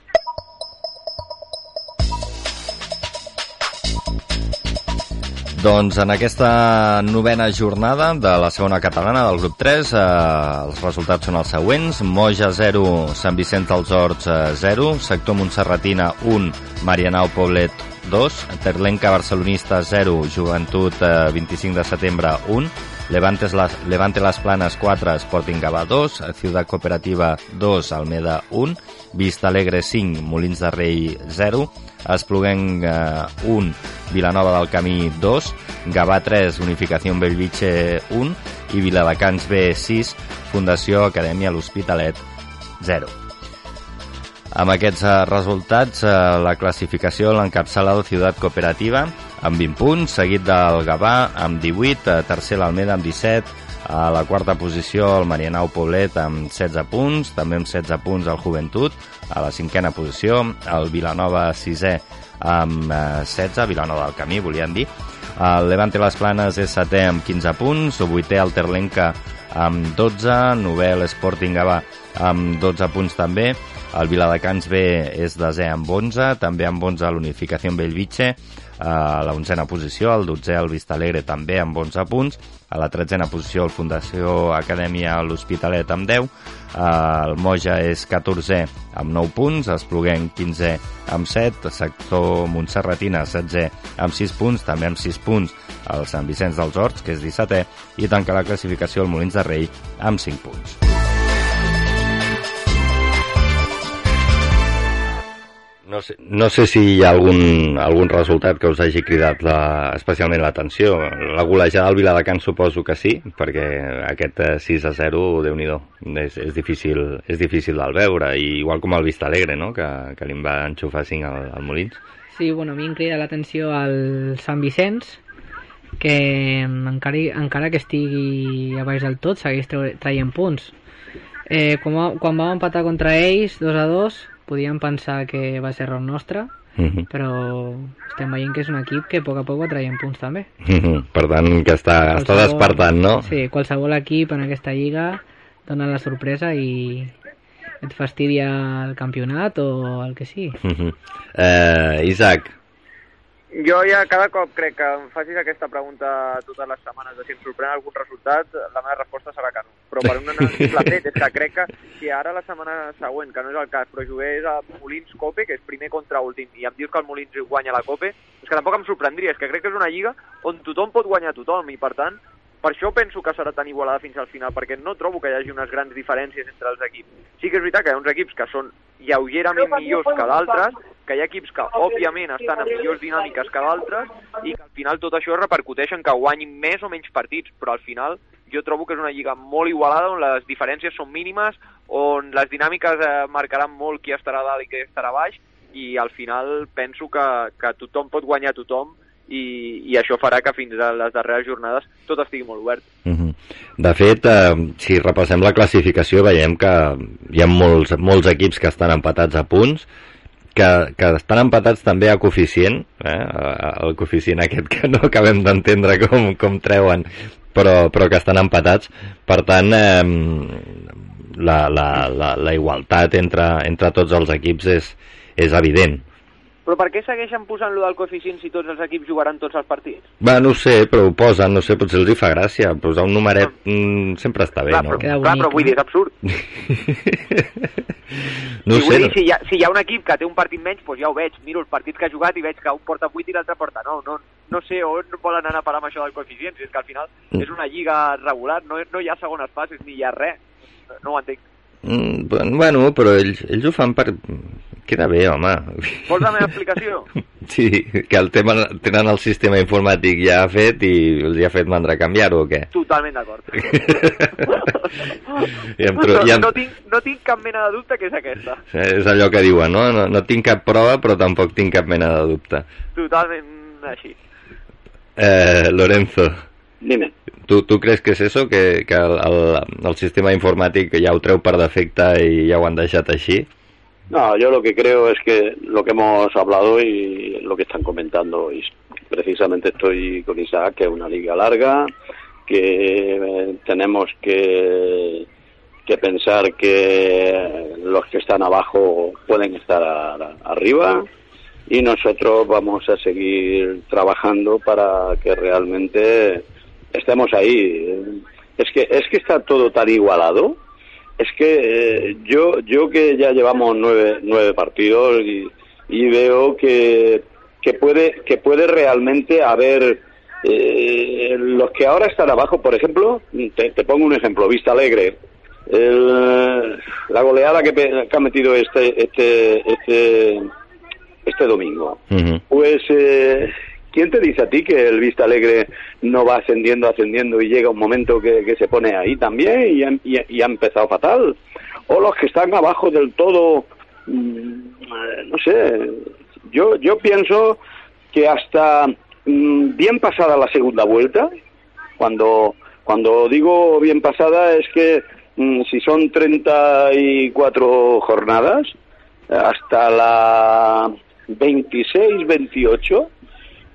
Doncs en aquesta novena jornada de la segona catalana del grup 3 eh, els resultats són els següents. Moja 0, Sant Vicenç dels Horts eh, 0, sector Montserratina 1, Marianao Poblet 2, Terlenca Barcelonista 0, Joventut eh, 25 de setembre 1, Levantes las, Levante Las Planes 4, Sporting Gavà 2, Ciutat Cooperativa 2, Almeda 1, Vista Alegre 5, Molins de Rei 0, Espluguenc eh, 1, Vilanova del Camí 2, Gavà 3, Unificació Bellvitge 1 i Viladecans B 6, Fundació Acadèmia L'Hospitalet 0. Amb aquests eh, resultats, eh, la classificació l'encapçala el Ciutat Cooperativa amb 20 punts, seguit del Gavà amb 18, eh, tercer l'Almeda amb 17, a la quarta posició el Marianau Poblet amb 16 punts, també amb 16 punts el Joventut, a la cinquena posició el Vilanova sisè amb eh, 16, Vilanova del Camí, volíem dir. El Levante Les Planes és setè amb 15 punts, el vuitè el Terlenca amb 12, novè l'Sporting Gavà amb 12 punts també, el Viladecans B és desè amb 11, també amb 11 l'Unificació Bellvitge, a la onzena posició, el 12è el Vistalegre també amb 11 punts, a la tretzena posició el Fundació Acadèmia l'Hospitalet amb 10, el Moja és 14è amb 9 punts, Espluguenc 15è amb 7, sector Montserratina 16è amb 6 punts, també amb 6 punts el Sant Vicenç dels Horts, que és 17è, i tanca la classificació el Molins de Rei amb 5 punts. No sé, no sé si hi ha algun, algun resultat que us hagi cridat la, especialment l'atenció. La golejada del Viladecans suposo que sí, perquè aquest eh, 6 a 0, déu nhi és, és, difícil, és difícil del veure, i igual com el Vista Alegre, no? que, que li va enxufar 5 al, al Molins. Sí, bueno, a mi em crida l'atenció al Sant Vicenç, que encara, encara que estigui a baix del tot, segueix traient punts. Eh, quan, va- quan vam empatar contra ells, 2 a 2, podíem pensar que va ser error nostre, Uh -huh. però estem veient que és un equip que a poc a poc va traient punts també. Uh -huh. Per tant, que està, està Qualsevol- despertant, no? Sí, qualsevol equip en aquesta lliga dona la sorpresa i et fastidia el campionat o el que sigui. Uh -huh. eh, Isaac, Jo ja cada cop crec que em facis aquesta pregunta totes les setmanes de si em sorprèn algun resultat, la meva resposta serà que no. Però per un simple fet és que crec que si ara la setmana següent, que no és el cas, però jugués a Molins Cope, que és primer contra últim, i em dius que el Molins guanya la Cope, és que tampoc em sorprendria, és que crec que és una lliga on tothom pot guanyar tothom, i per tant, per això penso que serà tan igualada fins al final, perquè no trobo que hi hagi unes grans diferències entre els equips. Sí que és veritat que hi ha uns equips que són lleugerament millors que d'altres, que hi ha equips que, òbviament, estan en millors dinàmiques que d'altres, i que al final tot això repercuteix en que guanyin més o menys partits, però al final jo trobo que és una lliga molt igualada, on les diferències són mínimes, on les dinàmiques eh, marcaran molt qui estarà dalt i qui estarà baix, i al final penso que, que tothom pot guanyar tothom, i, i això farà que fins a les darreres jornades tot estigui molt obert. Uh -huh. De fet, eh, si repassem la classificació veiem que hi ha molts, molts equips que estan empatats a punts, que, que estan empatats també a coeficient, eh? el coeficient aquest que no acabem d'entendre com, com treuen, però, però que estan empatats. Per tant, eh, la, la, la, la igualtat entre, entre tots els equips és, és evident. Però per què segueixen posant lo del coeficient si tots els equips jugaran tots els partits? Va, no ho sé, però ho posen, no sé, potser els hi fa gràcia, posar un numeret mm, sempre està bé, clar, no? però, clar, però vull no? dir, és absurd. no I ho vull sé, dir, no. si hi, ha, si hi ha un equip que té un partit menys, doncs ja ho veig. Miro els partits que ha jugat i veig que un porta 8 i l'altre porta 9. No, no sé on volen anar a parar amb això del coeficient, si és que al final Mm. és una lliga regular, no, no hi ha segones fases ni hi ha res. No ho entenc. Mm, bueno, però ells, ells ho fan per... Queda bé, home. Vols la meva explicació? Sí, que el tema, tenen el sistema informàtic ja fet i els ha fet mandra canviar-ho o què? Totalment d'acord. I em tro- no, i em- no, tinc, no tinc cap mena de dubte que és aquesta. És allò que diuen, no? no? No tinc cap prova, però tampoc tinc cap mena de dubte. Totalment així. Eh, Lorenzo, Dime. ¿tú, ¿tú crees que es eso? Que, que el, el, el sistema informàtic ja ho treu per defecte i ja ho han deixat així? No, yo lo que creo es que lo que hemos hablado y lo que están comentando, y precisamente estoy con Isaac, que es una liga larga, que eh, tenemos que, que pensar que los que están abajo pueden estar arriba y nosotros vamos a seguir trabajando para que realmente estemos ahí. Es que, es que está todo tan igualado es que eh, yo yo que ya llevamos nueve, nueve partidos y, y veo que, que puede que puede realmente haber eh, los que ahora están abajo por ejemplo te, te pongo un ejemplo Vista Alegre el- la goleada que, que ha metido este este este este domingo. Pues, eh, ¿quién te dice a ti que el Vista Alegre no va ascendiendo, ascendiendo y llega un momento que, se pone ahí también y ha, y ha- empezado fatal? O los que están abajo del todo, mm, eh, no sé, yo, yo pienso que hasta mm, bien pasada la segunda vuelta, cuando, cuando digo bien pasada es que mm, si son 34 jornadas, hasta la 26, 28,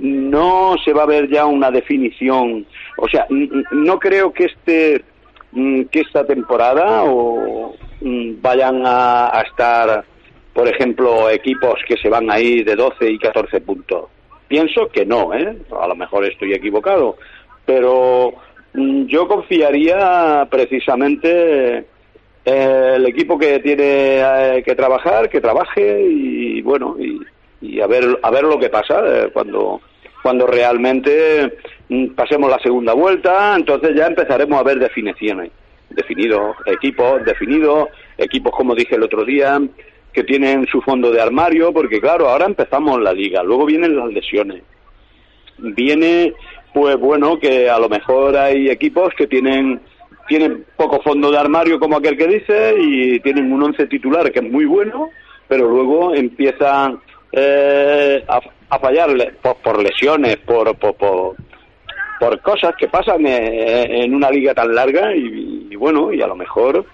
no se va a ver ya una definición. O sea, no creo que este mm, que esta temporada o mm, vayan a, a estar, por ejemplo, equipos que se van ahí de 12 y 14 puntos. Pienso que no, ¿eh? A lo mejor estoy equivocado, pero mm, yo confiaría precisamente eh, el equipo que tiene eh, que trabajar, que trabaje y bueno, y, y a ver a ver lo que pasa eh, cuando cuando realmente mm, pasemos la segunda vuelta, entonces ya empezaremos a ver definiciones, definidos equipos, definidos equipos como dije el otro día que tienen su fondo de armario, porque claro, ahora empezamos la liga, luego vienen las lesiones, viene pues bueno que a lo mejor hay equipos que tienen tienen poco fondo de armario como aquel que dice y tienen un once titular que es muy bueno pero luego empiezan eh, a, a fallarle por, por lesiones por, por, por cosas que pasan en una liga tan larga y, y bueno y a lo mejor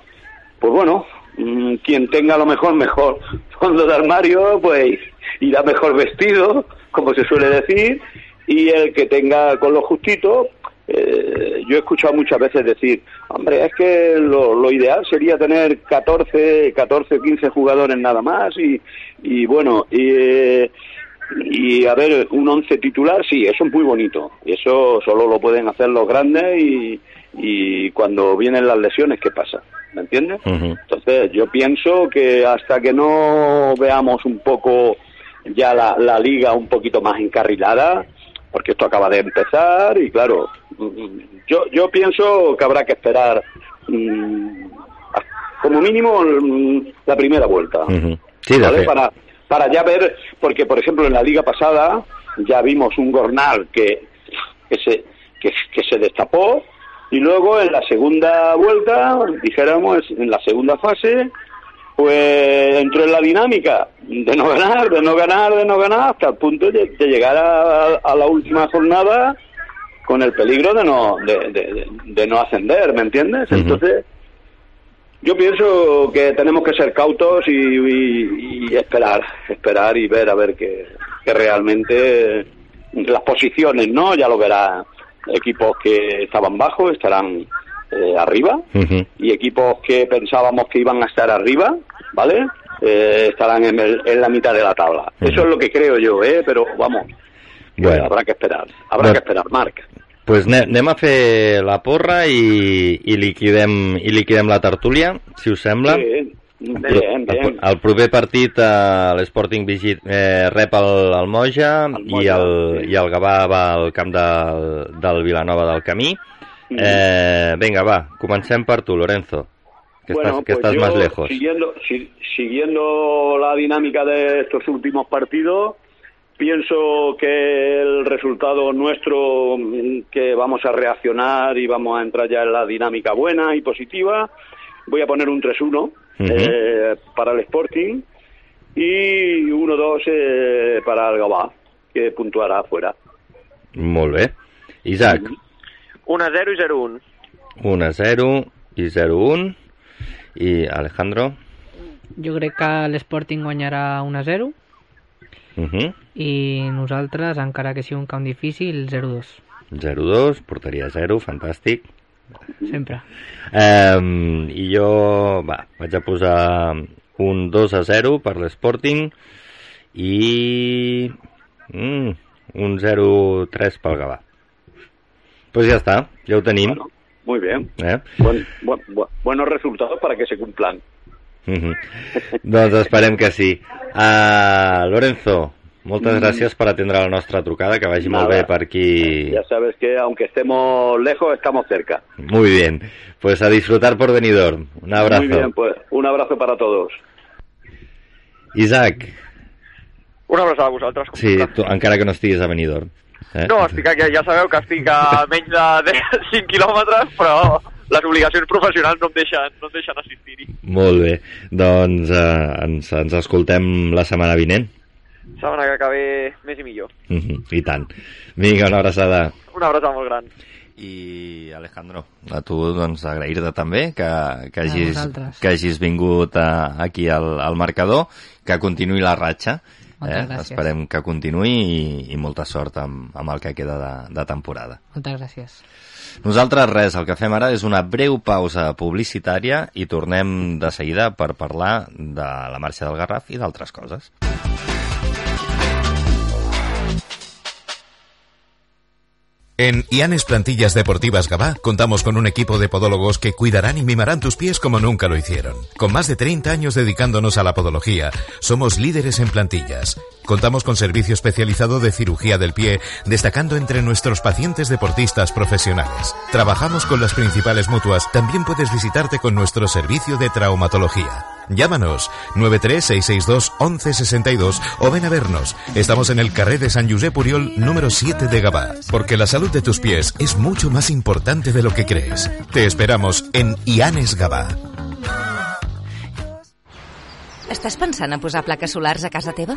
pues bueno mm, quien tenga a lo mejor mejor. Fondo de armario pues irá mejor vestido como se suele decir y el que tenga con lo justito eh, yo he escuchado muchas veces decir, hombre, es que lo, lo ideal sería tener 14, 14 15 jugadores nada más y, y bueno, y, eh, y a ver, un 11 titular, sí, eso es muy bonito. Y eso solo lo pueden hacer los grandes y, y cuando vienen las lesiones, ¿qué pasa? ¿Me entiendes? Entonces, yo pienso que hasta que no veamos un poco ya la, la liga un poquito más encarrilada, porque esto acaba de empezar y claro, yo, yo pienso que habrá que esperar mm, a- como mínimo mm, la primera vuelta. Sí, ¿vale? Para, para ya ver, porque por ejemplo en la liga pasada ya vimos un Gornal que, que, se, que, que se destapó y luego en la segunda vuelta, dijéramos, en la segunda fase, pues entró en la dinámica de no ganar, de no ganar, de no ganar, hasta el punto de, de llegar a, a la última jornada con el peligro de no, de, de- de- de no ascender, ¿me entiendes? Entonces, yo pienso que tenemos que ser cautos y, y- y esperar, esperar y ver a ver que, que realmente las posiciones, ¿no? Ya lo verá. Equipos que estaban bajo estarán eh, arriba y equipos que pensábamos que iban a estar arriba, ¿vale? Eh, estarán en, el- en la mitad de la tabla. Eso es lo que creo yo, ¿eh? Pero vamos, Bueno. habrá que esperar, habrá que esperar, Marc. Pues ne- anem a fer la porra i, i, liquidem, i liquidem la tertúlia, si us sembla. Sí, bien, bien. El, el proper partit eh, l'Sporting Vigit eh, rep el, el Moja, El i, Moja, el, sí. i el Gavà va al camp del, del Vilanova del Camí. Mm. Eh, vinga, va, comencem per tu, Lorenzo. que bueno, estás, que pues estás yo, más lejos. Siguiendo, si- siguiendo la dinámica de estos últimos partidos, pienso que el resultado nuestro, mm, que vamos a reaccionar y vamos a entrar ya en la dinámica buena y positiva, voy a poner un 3-1 eh, para el Sporting y 1-2 eh, para el Gabá, que puntuará afuera. Molt bé. Isaac, 1-0 i 0-1. 1-0 i 0-1. I Alejandro? Jo crec que l'Sporting guanyarà 1-0 Uh -huh. I nosaltres, encara que sigui un camp difícil, 0-2. 0-2, porteria 0, fantàstic. Sempre. Eh, I jo, va, vaig a posar un 2 a 0 per l'Sporting i mm, un 0-3 pel Gavà. Doncs pues ja està, ja ho tenim. Bueno, muy bien. Eh? Buen- buen- bu- buenos resultados para que se cumplan. Mhm. doncs esperem que sí. Uh, Lorenzo, moltes gràcies per atendre la nostra trucada, que vagi molt Nada. bé per aquí. Ya sabes que aunque estemos lejos, estamos cerca. Muy bien, pues a disfrutar por Benidorm. Un abrazo. Muy bien, pues un abrazo para todos. Isaac, Una abraçada a vosaltres. sí, tu, encara que no estiguis a Benidorm. Eh? No, estic aquí, ja sabeu que estic a menys de 5 quilòmetres, però les obligacions professionals no em deixen, no em deixen assistir-hi. Molt bé, doncs eh, ens, ens escoltem la setmana vinent. Setmana que acabé més i millor. Mhm, I tant. Vinga, una abraçada. Una abraçada molt gran. I Alejandro, a tu doncs agrair-te també que, que, hagis, que hagis vingut a, aquí al, al marcador, que continuï la ratxa. Moltes gràcies. Esperem que continuï i, i molta sort amb, amb el que queda de, de temporada. Moltes gràcies. Nosaltres res, el que fem ara és una breu pausa publicitària i tornem de seguida per parlar de la marxa del Garraf i d'altres coses. En Ianes Plantillas Deportivas Gabá contamos con un equipo de podólogos que cuidarán y mimarán tus pies como nunca lo hicieron. Con más de 30 años dedicándonos a la podología, somos líderes en plantillas. Contamos con servicio especializado de cirugía del pie, destacando entre nuestros pacientes deportistas profesionales. Trabajamos con las principales mutuas, también puedes visitarte con nuestro servicio de traumatología. Llámanos 936621162 o ven a vernos. Estamos en el carré de San Josep Puriol número 7 de Gabá, porque la salud de tus pies es mucho más importante de lo que crees. Te esperamos en Ianes Gabá. Estàs pensant a posar plaques solars a casa teva?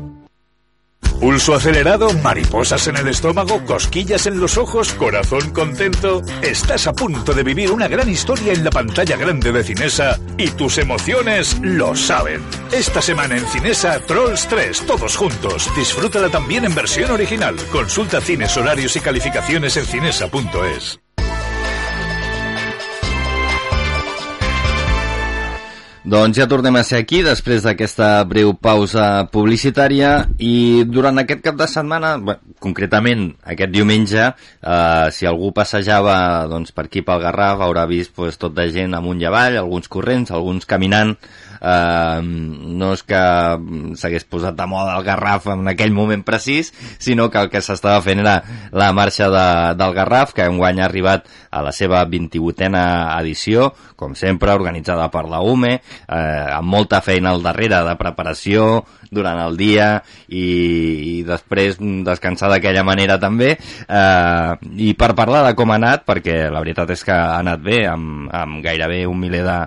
Pulso acelerado, mariposas en el estómago, cosquillas en los ojos, corazón contento. Estás a punto de vivir una gran historia en la pantalla grande de Cinesa y tus emociones lo saben. Esta semana en Cinesa, Trolls 3, todos juntos. Disfrútala también en versión original. Consulta cines, horarios y calificaciones en cinesa.es. Doncs ja tornem a ser aquí després d'aquesta breu pausa publicitària i durant aquest cap de setmana, bé, concretament aquest diumenge, eh, si algú passejava doncs, per aquí pel Garraf haurà vist pues, tot de gent amunt i avall, alguns corrents, alguns caminant, eh, no és que s'hagués posat de moda el Garraf en aquell moment precís, sinó que el que s'estava fent era la marxa de, del Garraf, que enguany ha arribat a la seva 28a edició, com sempre, organitzada per la UME, eh, amb molta feina al darrere de preparació durant el dia i, i després descansar d'aquella manera també eh, i per parlar de com ha anat perquè la veritat és que ha anat bé amb, amb gairebé un miler de,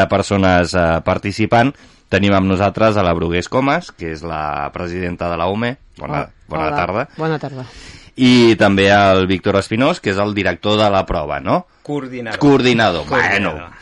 de persones eh, participant tenim amb nosaltres a la Brugués Comas que és la presidenta de la UME bona, bona Hola. tarda Bona tarda. I també el Víctor Espinós que és el director de la prova, no? Coordinador. Coordinador, Coordinador. bueno.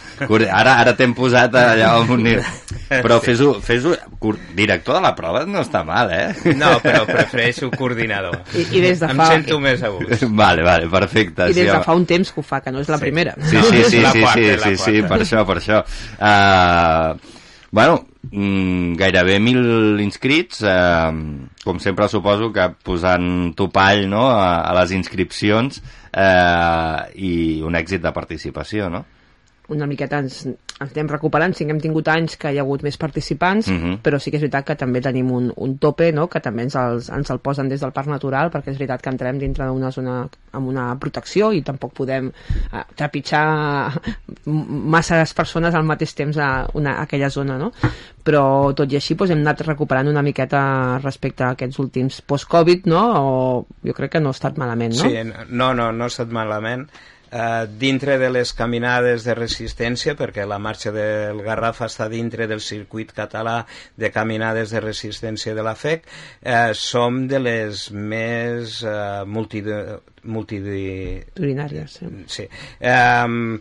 Ara, ara t'hem posat allà a un nivell. Però fes-ho, fes-ho, cor- director de la prova no està mal, eh? No, però prefereixo coordinador. I, i des de Em fa... sento més a gust. Vale, vale, perfecte. I des de fa un temps que ho fa, que no és la primera. Sí, sí, sí, La sí, quarta, sí, la sí, sí, quarta. per això, per això. Uh, bueno, mm, gairebé 1.000 inscrits, eh, com sempre suposo que posant topall no, a, a les inscripcions eh, i un èxit de participació, no? Una miqueta ens, ens anem recuperant, sí que hem tingut anys que hi ha hagut més participants, Mhm. però sí que és veritat que també tenim un, un tope, no?, que també ens, els, ens el posen des del Parc Natural, perquè és veritat que entrem dintre d'una zona amb una protecció i tampoc podem eh, trepitjar masses persones al mateix temps a, una, a aquella zona, no? Però tot i així doncs, hem anat recuperant una miqueta respecte a aquests últims post-Covid, no?, o jo crec que no ha estat malament, no? Sí, no, no, no ha estat malament. Uh, dintre de les caminades de resistència, perquè la marxa del Garraf està dintre del circuit català de caminades de resistència de la FEC, uh, som de les més uh, multi, multi, Urinàries, sí. Sí. Um,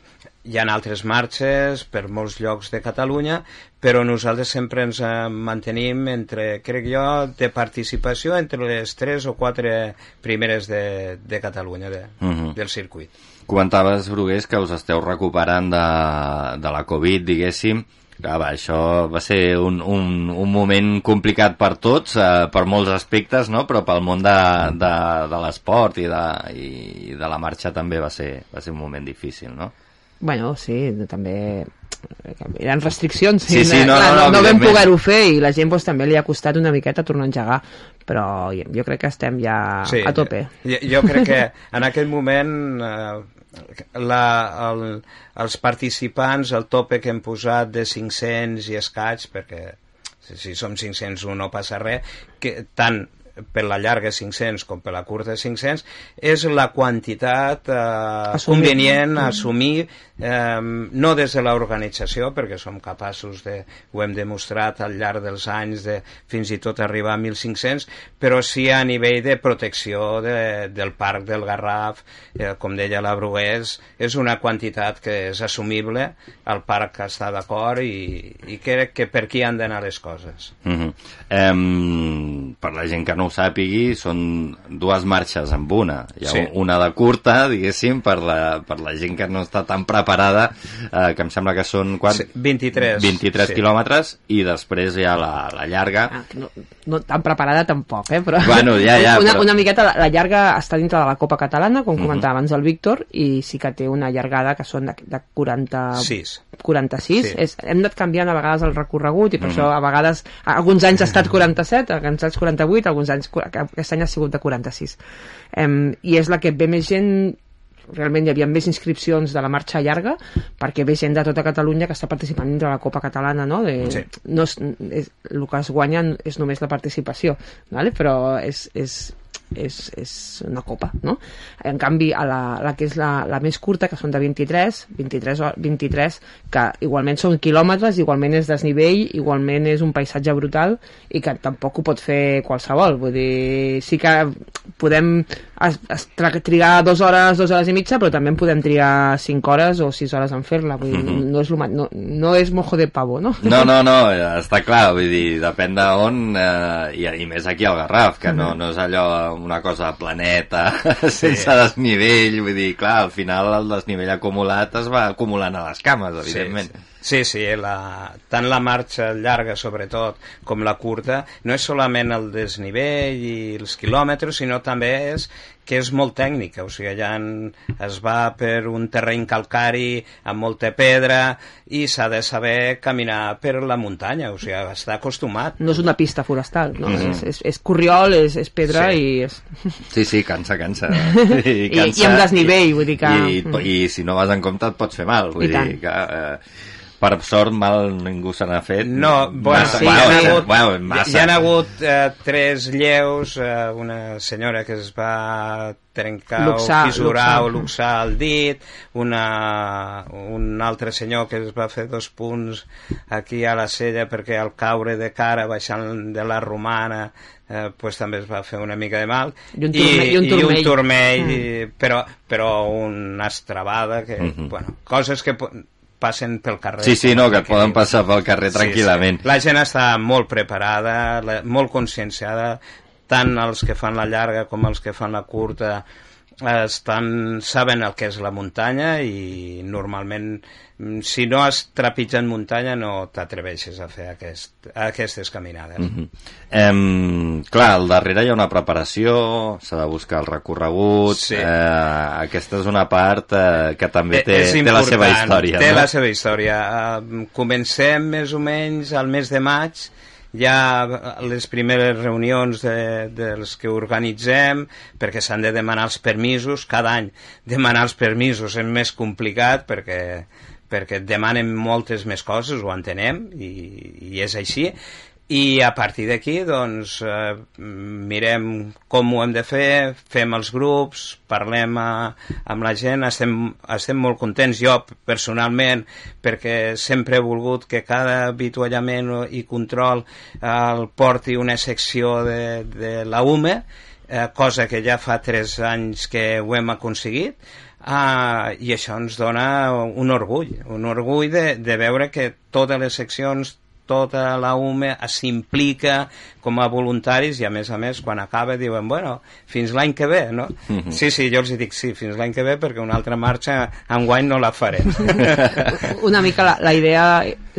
hi ha altres marxes per molts llocs de Catalunya, però nosaltres sempre ens eh, mantenim entre, crec jo, de participació entre les tres o quatre primeres de, de Catalunya, de, Mhm. del circuit. Comentaves, Brugués, que us esteu recuperant de, de la Covid, diguéssim. Clar, va, això va ser un, un, un moment complicat per tots, eh, per molts aspectes, no? però pel món de, de, de l'esport i, de, i de la marxa també va ser, va ser un moment difícil, no? Bueno, sí, també eren restriccions Sí, sí, no, clar, no, no, no vam poder-ho fer i la gent doncs, també li ha costat una miqueta tornar a engegar però jo crec que estem ja Sí, a tope Jo, jo crec que en aquell moment eh, la, el, els participants, el tope que hem posat de 500 i escaig, perquè si, si som 501 no passa res, que tant per la llarga 500 com per la curta 500 és la quantitat eh, Assumir. convenient a Mm. assumir eh, no des de l'organització perquè som capaços de, ho hem demostrat al llarg dels anys de fins i tot arribar a 1.500 però sí a nivell de protecció de, del parc del Garraf eh, com deia la Brugués és una quantitat que és assumible el parc està d'acord i, i crec que per aquí han d'anar les coses Uh -huh. em, per la gent que no ho sàpigui, són dues marxes amb una. Hi ha Sí. una de curta, diguéssim, per la, per la gent que no està tan preparada, eh, que em sembla que són... Quan? Sí, 23. 23 sí. quilòmetres, i després hi ha la, la llarga. Ah, no, no tan preparada tampoc, eh? però Bueno, ja, ja, una, però- una miqueta la, la llarga està dintre de la Copa Catalana, com comentava abans el Víctor, i sí que té una llargada que són de, de 40... Sis. 46. Sí. És, hem anat canviant a vegades el recorregut i per Mhm. això a vegades, alguns anys ha estat 47, alguns anys 48, alguns anys, aquest any ha sigut de 46. Em, I és la que ve més gent realment hi havia més inscripcions de la marxa llarga perquè ve gent de tota Catalunya que està participant dintre la Copa Catalana no? De, Sí. no és, és, el que es guanya és només la participació vale? però és, és, és, és una copa no? en canvi a la, la que és la, la més curta que són de 23 23, o- 23 que igualment són quilòmetres igualment és desnivell, igualment és un paisatge brutal i que tampoc ho pot fer qualsevol vull dir, sí que podem es, es, trigar dues hores, dues hores i mitja, però també en podem trigar cinc hores o sis hores en fer-la. Vull dir, Mhm. no, és lo no, no és mojo de pavo, no? No, no, no, eh, està clar, vull dir, depèn d'on, eh, i, i més aquí al Garraf, que no, Mhm. no és allò una cosa planeta, sense desnivell, vull dir, clar, al final el desnivell acumulat es va acumulant a les cames, evidentment. Sí, sí, la, tant la marxa llarga, sobretot, com la curta, no és solament el desnivell i els quilòmetres, sinó també és que és molt tècnica, o sigui, allà en, es va per un terreny calcari amb molta pedra i s'ha de saber caminar per la muntanya, o sigui, està acostumat. No és una pista forestal, no? Mhm. és, és, és corriol, és, és pedra Sí. i és... Sí, sí, cansa, cansa. I- i amb desnivell, vull dir que- I, i, si no vas en compte et pots fer mal, vull I dir tant. que... Eh, per sort mal ningú se n'ha fet. No, bueno, massa, sí, bueno, hi, ha hagut, bueno, hi, massa. hi ha hagut eh, tres lleus, eh, una senyora que es va trencar Luxar, o fissurar luxar. o luxar el dit, una, un altre senyor que es va fer dos punts aquí a la cella perquè al caure de cara baixant de la romana eh, pues també es va fer una mica de mal I un turmell- i un i un turmell. turmell Mm. i, però, però una estrabada que, Mhm. bueno, coses que passen pel carrer Sí, sí, no, que poden passar pel carrer tranquil·lament. Sí, sí. La gent està molt preparada, molt conscienciada, tant els que fan la llarga com els que fan la curta estan, saben el que és la muntanya i normalment mm, si no has trepitjat muntanya no t'atreveixes a fer aquest, aquestes caminades. Mm -hmm. em, clar, al darrere hi ha una preparació, s'ha de buscar el recorregut, Sí. eh, aquesta és una part eh, que també té, és té la seva història. Té no? la seva història. Uh, comencem més o menys al mes de maig, ja les primeres reunions de, dels que organitzem, perquè s'han de demanar els permisos, cada any demanar els permisos és més complicat perquè, perquè et demanen moltes més coses, ho entenem, i, i és així, i a partir d'aquí doncs eh, mirem com ho hem de fer, fem els grups, parlem a, amb la gent, estem, estem molt contents. Jo personalment perquè sempre he volgut que cada avituallament i control eh, el porti una secció de, de la UME, eh, cosa que ja fa tres anys que ho hem aconseguit, Uh, i això ens dona un orgull, un orgull de, de veure que totes les seccions tota la UME s'implica com a voluntaris i a més a més quan acaba diuen bueno, fins l'any que ve no? Mhm. sí, sí, jo els dic sí, fins l'any que ve perquè una altra marxa enguany no la farem una mica la, la idea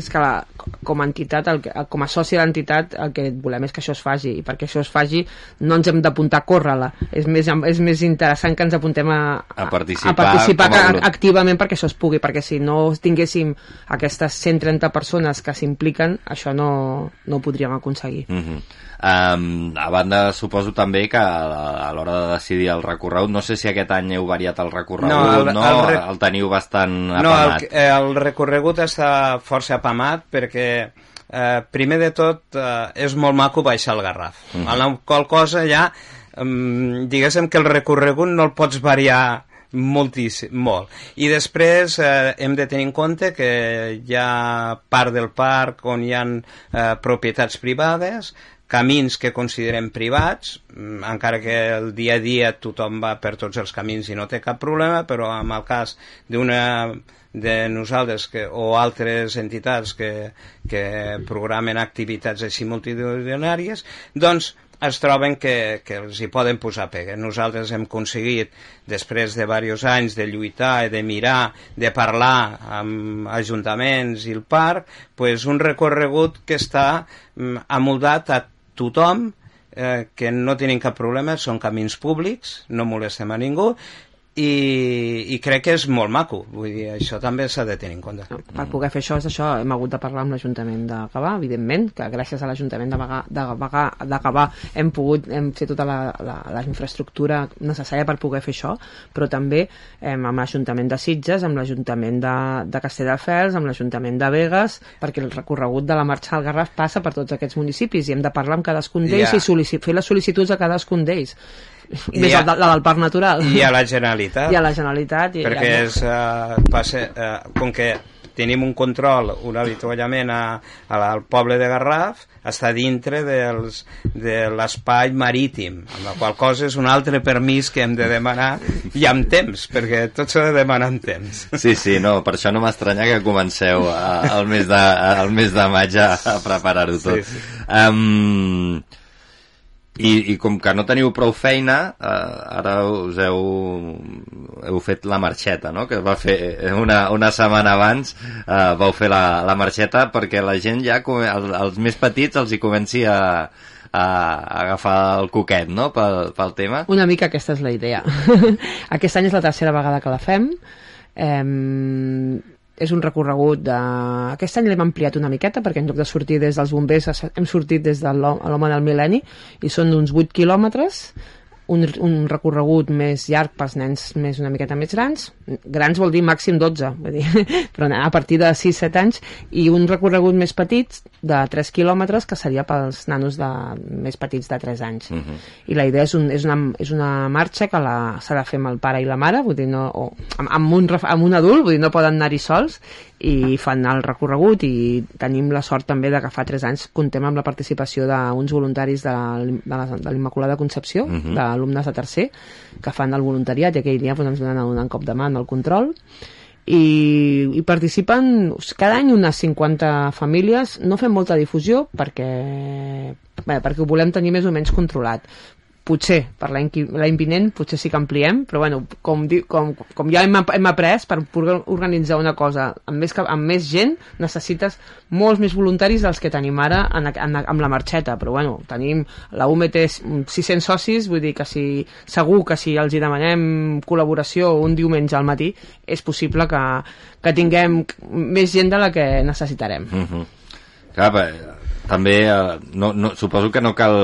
és que la, com a entitat, el, que- com a soci de l'entitat, el que volem és que això es faci i perquè això es faci no ens hem d'apuntar a córrer-la és més, és més interessant que ens apuntem a, A participar a participar a activament perquè això es pugui, perquè si no tinguéssim aquestes 130 persones que s'impliquen, això no, no ho podríem aconseguir. Mm -hmm. um, a banda, suposo també que a, a l'hora de decidir el recorregut, no sé si aquest any heu variat el recorregut, No, no? el- El, el el teniu bastant No, apamat. el, el recorregut està força apamat perquè eh, primer de tot eh, és molt maco baixar el Garraf. Mhm. Mm. la qual cosa ja um, diguéssim que el recorregut no el pots variar moltíssim, molt. I després eh, hem de tenir en compte que hi ha part del parc on hi ha eh, propietats privades, camins que considerem privats, mm, encara que el dia a dia tothom va per tots els camins i no té cap problema, però en el cas d'una de nosaltres que, o altres entitats que, que programen activitats així multitudinàries, doncs es troben que, que els hi poden posar pega. Nosaltres hem aconseguit, després de diversos anys de lluitar de mirar, de parlar amb ajuntaments i el parc, pues un recorregut que està mm, amoldat a tothom, eh, que no tenen cap problema, són camins públics, no molestem a ningú, i, i crec que és molt maco vull dir, això també s'ha de tenir en compte per poder fer això, és això hem hagut de parlar amb l'Ajuntament de Gavà, evidentment, que gràcies a l'Ajuntament de Bagà- de Bagà de Gavà hem pogut hem fet tota la, la, la infraestructura necessària per poder fer això, però també hem, amb l'Ajuntament de Sitges, amb l'Ajuntament de, de Castelldefels, amb l'Ajuntament de Vegas, perquè el recorregut de la marxa al Garraf passa per tots aquests municipis i hem de parlar amb cadascun d'ells Ja. i fer les sol·licituds a cadascun d'ells. I Més a- la, la del Parc Natural. i a la Generalitat I a la Generalitat. I, perquè ja, és, uh, passa, uh, com que tenim un control, un avituallament a, a, al poble de Garraf, està dintre dels, de l'espai marítim, amb la qual cosa és un altre permís que hem de demanar i amb temps, perquè tot s'ha de demanar amb temps. Sí, sí, no, per això no m'estranya que comenceu a, al, mes de, al mes de maig a, a preparar-ho tot. Sí, sí. Um, i, I com que no teniu prou feina, uh, ara us heu, heu fet la marxeta, no? Que va fer una, una setmana abans, uh, vau fer la, la marxeta perquè la gent ja, come- el, els més petits els hi comenci a, a, a agafar el coquet, no?, pel, pel tema. Una mica aquesta és la idea. Aquest any és la tercera vegada que la fem. Eh, és un recorregut de... Aquest any l'hem ampliat una miqueta perquè en lloc de sortir des dels bombers hem sortit des de l'hom- l'home del mil·lenni i són d'uns 8 quilòmetres un, un recorregut més llarg pels nens més una miqueta més grans grans vol dir màxim 12 vull dir, però a partir de 6-7 anys i un recorregut més petit de 3 quilòmetres que seria pels nanos de, més petits de 3 anys Mhm. i la idea és, un, és, una, és una marxa que la- s'ha de fer amb el pare i la mare vull dir, no, o amb, amb, un, amb un adult vull dir, no poden anar-hi sols i fan el recorregut i tenim la sort també de que fa 3 anys contem amb la participació d'uns voluntaris de la- de l'Immaculada Concepció Mhm. d'alumnes de tercer que fan el voluntariat i aquell dia doncs, ens donen un cop de mà en el control i, i participen cada any unes 50 famílies no fem molta difusió perquè, bé, perquè ho volem tenir més o menys controlat potser per l'any vinent potser sí que ampliem, però bueno, com, com, com ja hem, hem après, per poder organitzar una cosa amb més, amb més gent necessites molts més voluntaris dels que tenim ara en, en, amb la marxeta, però bueno, tenim la UME té 600 socis, vull dir que si, segur que si els hi demanem col·laboració un diumenge al matí, és possible que, que tinguem més gent de la que necessitarem. Mm -hmm. Clar, bé, també eh, no, no, suposo que no cal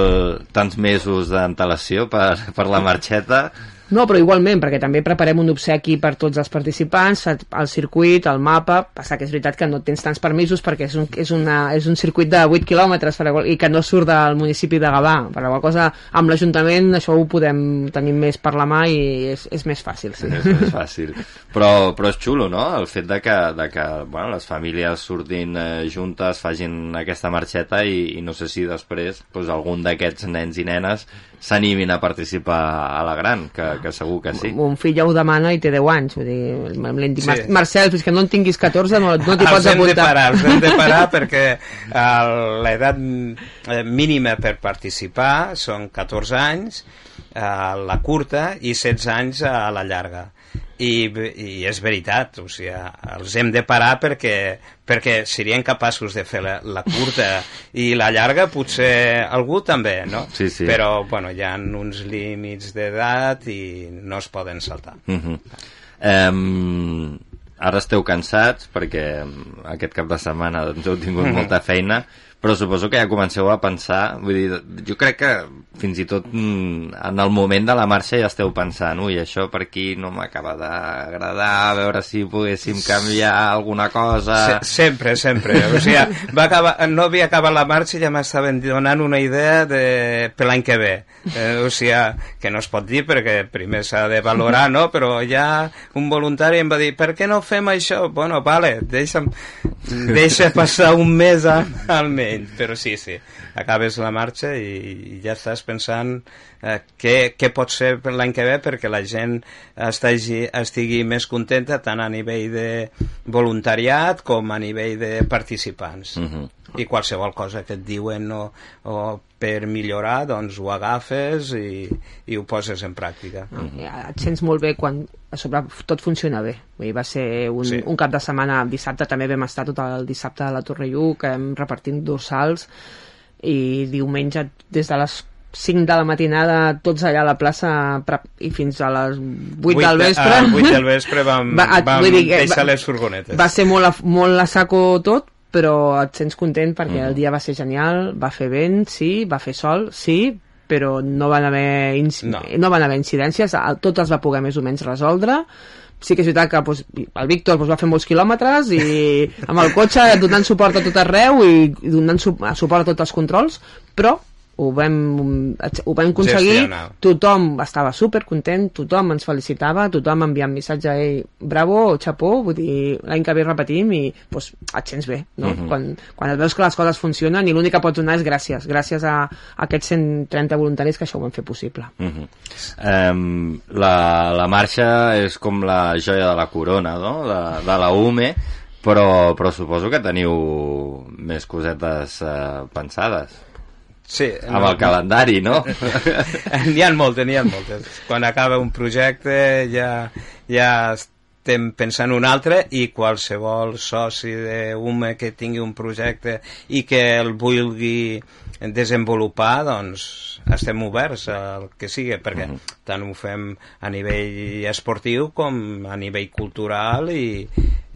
tants mesos d'antelació per, per la marxeta No, però igualment, perquè també preparem un obsequi per tots els participants, el circuit, el mapa, passa que és veritat que no tens tants permisos perquè és un, és una, és un circuit de 8 quilòmetres i que no surt del municipi de Gavà. Per la qual cosa, amb l'Ajuntament això ho podem tenir més per la mà i és, és més fàcil, sí. és més fàcil però, però és xulo, no? El fet de que, de que bueno, les famílies surtin eh, juntes, facin aquesta marxeta i, i no sé si després pues, algun d'aquests nens i nenes s'animin a participar a la gran, que, que segur que sí. Mon fill ja ho demana i té 10 anys, vull dir, dit, Sí. Mar Marcel, fins que no en tinguis 14 no, no t'hi pots hem de apuntar. parar, els hem de parar perquè eh, l'edat eh, mínima per participar són 14 anys a la curta i 16 anys a la llarga i, i és veritat o sigui, els hem de parar perquè, perquè serien capaços de fer la, la curta i la llarga potser algú també, no? Sí, sí. però bueno, hi ha uns límits d'edat i no es poden saltar Uh -huh. um, ara esteu cansats perquè aquest cap de setmana doncs, heu tingut Mhm. molta feina però suposo que ja comenceu a pensar vull dir, jo crec que fins i tot mm, en el moment de la marxa ja esteu pensant ui, això per aquí no m'acaba d'agradar a veure si poguéssim canviar alguna cosa Se sempre, sempre. O sigui, va acabar, no havia acabat la marxa i ja m'estaven donant una idea de, per l'any que ve. Eh, o sigui, que no es pot dir perquè primer s'ha de valorar, no? Però ja un voluntari em va dir per què no fem això? Bueno, vale, deixa'm, deixa passar un mes a, almenys. Però sí, sí, acabes la marxa i, ja estàs pensant eh, què, què pot ser per l'any que ve perquè la gent estigui, estigui més contenta tant a nivell de voluntariat com a nivell de participants. Mhm. I qualsevol cosa que et diuen o, o per millorar, doncs ho agafes i, i ho poses en pràctica. Ja et sents molt bé quan a sobre tot funciona bé. Vull dir, va ser un, Sí. un cap de setmana, dissabte també vam estar tot el dissabte a la Torre Lluc, hem repartint dorsals i diumenge des de les 5 de la matinada tots allà a la plaça i fins a les 8, Vuit del de- vespre a vuit del vespre vam- et- vam vull dir que deixar va- les furgonetes. va ser molt a, molt a saco tot però et sents content perquè Mhm. el dia va ser genial, va fer vent, sí, va fer sol, sí, però no van haver, inc no. no van haver incidències, tot es va poder més o menys resoldre, sí que és veritat que doncs, el Víctor doncs, va fer molts quilòmetres i amb el cotxe donant suport a tot arreu i donant su suport a tots els controls, però ho vam, ho vam aconseguir, Gestionar. tothom estava super content, tothom ens felicitava, tothom enviant missatge a ell, bravo, xapó, vull dir, l'any que ve repetim i doncs, et sents bé, no? Mhm. quan, quan et veus que les coses funcionen i l'únic que pots donar és gràcies, gràcies a, a aquests 130 voluntaris que això ho van fer possible. Uh -huh. um, la, la marxa és com la joia de la corona no? de, de la UME però, però suposo que teniu més cosetes uh, pensades Sí, amb el calendari, no? N'hi ha moltes, n'hi ha moltes. Quan acaba un projecte ja, ja estem pensant un altre i qualsevol soci d'UME que tingui un projecte i que el vulgui desenvolupar, doncs estem oberts al que sigui, perquè tant ho fem a nivell esportiu com a nivell cultural i,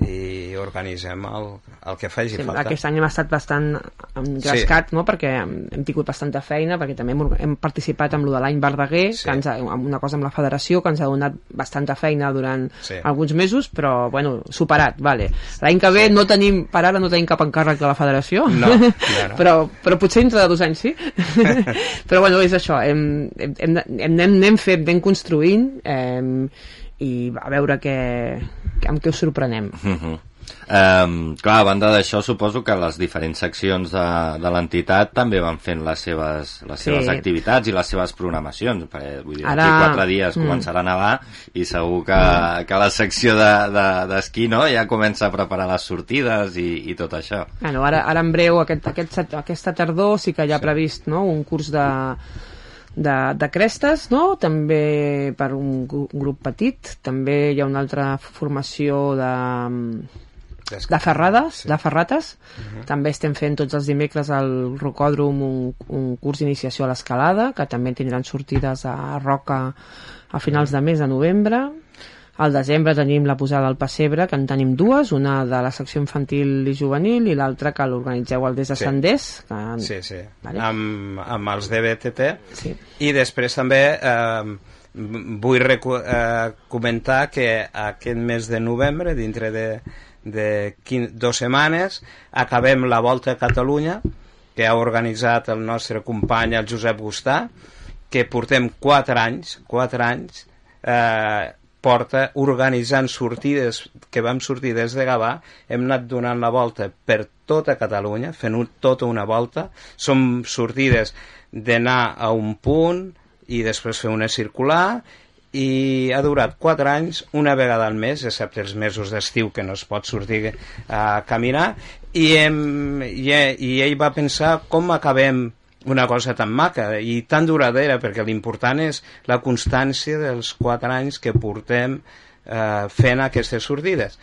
i organitzem el, el que faci Sí, falta. aquest any hem estat bastant engrescat, sí. no? perquè hem, tingut bastanta feina, perquè també hem, hem participat amb lo de l'any Verdaguer, sí. que ens ha, amb una cosa amb la federació, que ens ha donat bastanta feina durant Sí. alguns mesos, però bueno, superat, vale. L'any que ve no tenim, per ara no tenim cap encàrrec de la federació, No, no, no. però, però potser dintre de dos anys sí. però bueno, és això, hem, hem, hem, hem, anem fent, anem construint, eh, i a veure què, amb què us sorprenem. Uh -huh. Um, clar, a banda d'això suposo que les diferents seccions de, de l'entitat també van fent les seves, les Sí. seves activitats i les seves programacions perquè vull dir, Ara- Ara... quatre dies Mm. començarà a nevar i segur que, que la secció d'esquí de, d'esquí no, ja comença a preparar les sortides i, i tot això Bueno, ara, ara en breu, aquest, aquest, aquesta tardor, sí que hi ha previst no, un curs de de, de crestes, no? també per un, gru- un grup petit, també hi ha una altra formació de, de ferrades, de ferrates. Mhm. També estem fent tots els dimecres al Rocòdrom un, un curs d'iniciació a l'escalada, que també tindran sortides a Roca a finals de mes de novembre. Al desembre tenim la posada al Pessebre, que en tenim dues, una de la secció infantil i juvenil i l'altra que l'organitzeu al Des de Sí. Senders. Que... Sí, sí, Vale. amb, amb els DBTT. Sí. I després també eh, vull eh, comentar que aquest mes de novembre, dintre de, de quin, dues setmanes, acabem la Volta a Catalunya, que ha organitzat el nostre company, el Josep Gustà, que portem quatre anys, quatre anys, eh, porta organitzant sortides que vam sortir des de Gavà, hem anat donant la volta per tota Catalunya, fent un, tota una volta. Som sortides d'anar a un punt i després fer una circular i ha durat 4 anys, una vegada al mes, excepte els mesos d'estiu que no es pot sortir a caminar, i, hem, i, i ell va pensar com acabem una cosa tan maca i tan duradera, perquè l'important és la constància dels 4 anys que portem eh, fent aquestes sortides.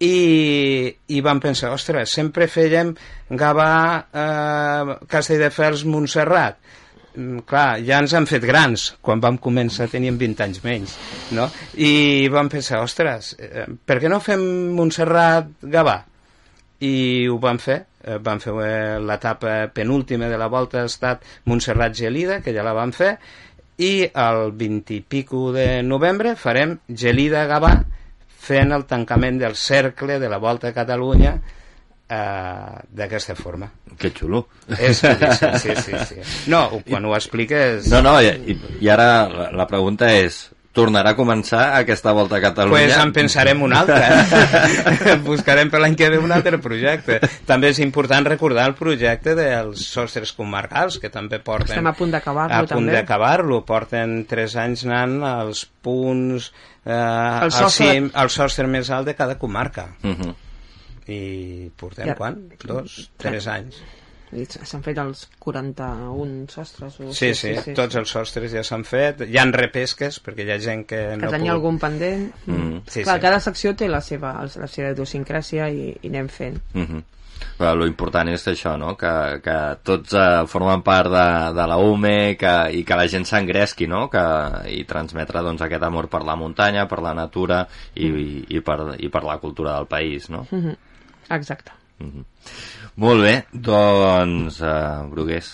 I, i vam pensar, ostres, sempre fèiem Gavà, eh, Castelldefels, Montserrat. Mm, clar, ja ens han fet grans. Quan vam començar teníem 20 anys menys, no? I vam pensar, ostres, eh, per què no fem Montserrat, Gavà? I ho vam fer. Eh, vam fer eh, l'etapa penúltima de la volta ha estat Montserrat Gelida, que ja la vam fer, i el 20 i pico de novembre farem Gelida Gavà fent el tancament del cercle de la Volta a Catalunya eh, d'aquesta forma. Que xulo. És sí, sí, sí. No, quan ho expliques... No, no, i, i ara la, la pregunta és tornarà a començar aquesta volta a Catalunya? pues en pensarem un altre. Eh? Buscarem per l'any que ve un altre projecte. També és important recordar el projecte dels sostres comarcals, que també porten... Estem a punt d'acabar-lo, A punt també. d'acabar-lo. Porten tres anys anant als punts... Eh, al, sostre- cim, al sostre més alt de cada comarca. Uh -huh. I portem Ja. quan? Dos? Tres anys. S'han fet els 41 sostres. O... Sí, sí, tots els sostres ja s'han fet. Hi han repesques, perquè hi ha gent que Que no tenia pogut- algun pendent. Mm. Sí, Clar, sí. cada secció té la seva, la seva idiosincràsia i, i anem fent. Uh -huh. Però lo important és això, no? Que, que tots eh, formen part de, de la UME que, i que la gent s'engresqui, no? Que, I transmetre doncs, aquest amor per la muntanya, per la natura i, i, i, per, i per la cultura del país, no? Mm -hmm. Exacte. Uh -huh. Molt bé, doncs, uh, Brugués,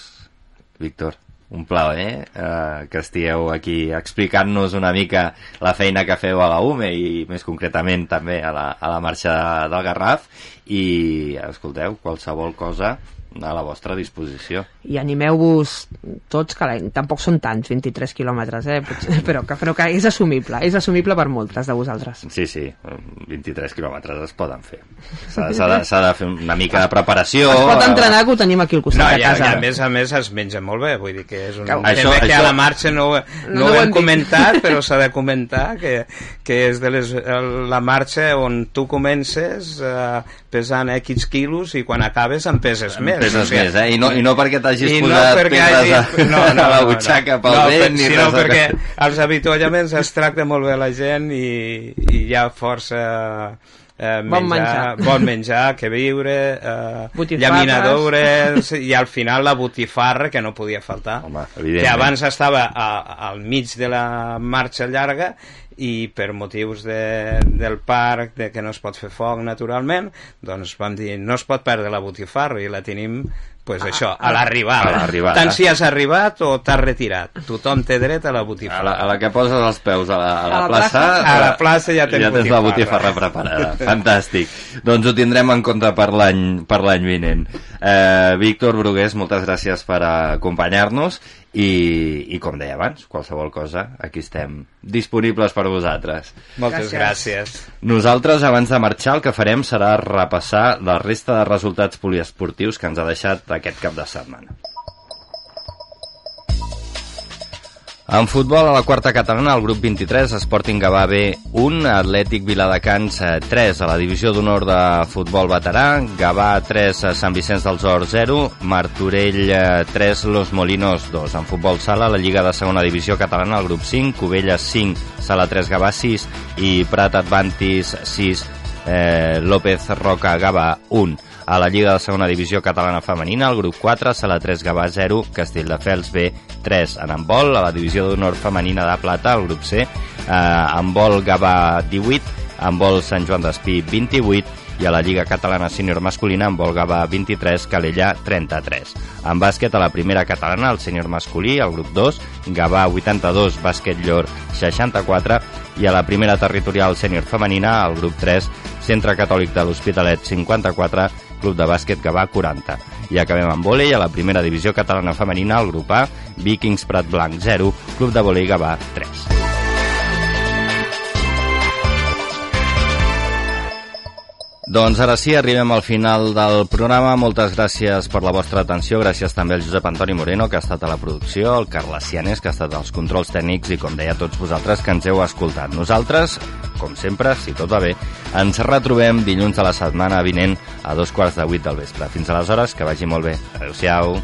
Víctor, un plaer eh, que estigueu aquí explicant-nos una mica la feina que feu a la UME i més concretament també a la, a la marxa del Garraf. I escolteu, qualsevol cosa a la vostra disposició. I animeu-vos tots, que la, tampoc són tants, 23 quilòmetres, eh? Potser, però, que, però que és assumible, és assumible per moltes de vosaltres. Sí, sí, 23 quilòmetres es poden fer. S'ha s'ha de, de fer una mica de preparació. Es pot entrenar que ho tenim aquí al No, costat i, de a, casa. i a més a més es menja molt bé, vull dir que és un Que- tema Això- que això- a la marxa no, no, No ho hem dit. comentat, però s'ha de comentar que, que és de les, la marxa on tu comences eh, pesant X quilos i quan acabes en peses més. Peses O sigui, més, eh? I no, i no perquè t'hagis i no posat perquè hagi- a, no, no, a la no, butxaca no. pel no, vent, per- ni sinó perquè res. als avituallaments es tracta molt bé la gent i, i hi ha força eh, Bon menjar. bon menjar, que viure, eh, llaminadores i al final la botifarra que no podia faltar. Home, que abans estava a, al mig de la marxa llarga i per motius de, del parc, de que no es pot fer foc naturalment, doncs vam dir no es pot perdre la botifarra i la tenim pues això, a l'arribada. a l'arribada. Tant si has arribat o t'has retirat. Tothom té dret a la A botifarra. la, a la que poses els peus a la, a la, A la plaça. A la plaça ja tens ja tens la botifarra. botifarra preparada. Fantàstic. Doncs ho tindrem en compte per l'any per l'any vinent. Eh, Víctor Brugués, moltes gràcies per acompanyar-nos i, i com deia abans, qualsevol cosa, aquí estem disponibles per vosaltres. Moltes gràcies. Nosaltres, abans de marxar, el que farem serà repassar la resta de resultats poliesportius que ens ha deixat aquest cap de setmana. En futbol, a la quarta catalana, el grup 23, Sporting Gavà B 1, Atlètic Viladecans 3, a la divisió d'honor de futbol veterà, Gavà 3, Sant Vicenç dels Horts 0, Martorell 3, Los Molinos 2. En futbol sala, la Lliga de segona divisió catalana, el grup 5, Cubelles 5, Sala 3, Gavà 6 i Prat Advantis 6, eh, López Roca Gavà 1. A la Lliga de segona divisió catalana femenina, el grup 4, Sala 3, Gavà 0, Castelldefels B 3. En handbol, a la divisió d'honor femenina de plata, el grup C, eh, handbol Gavà 18, handbol Sant Joan d'Espí 28 i a la Lliga Catalana Sènior Masculina en vol Gavà 23, Calella 33. En bàsquet a la primera catalana, el sènior masculí, el grup 2, Gavà 82, bàsquet Llor 64 i a la primera territorial sènior femenina, el grup 3, Centre Catòlic de l'Hospitalet 54, Club de Bàsquet Gavà 40. I acabem amb vòlei a la primera divisió catalana femenina, el grup A, Vikings Prat Blanc 0, Club de Vòlei Gavà 3. Doncs ara sí, arribem al final del programa. Moltes gràcies per la vostra atenció. Gràcies també al Josep Antoni Moreno, que ha estat a la producció, al Carles Cianes, que ha estat als controls tècnics, i com deia, tots vosaltres que ens heu escoltat. Nosaltres, com sempre, si tot va bé, ens retrobem dilluns de la setmana vinent a dos quarts de vuit del vespre. Fins aleshores, que vagi molt bé. Adéu-siau.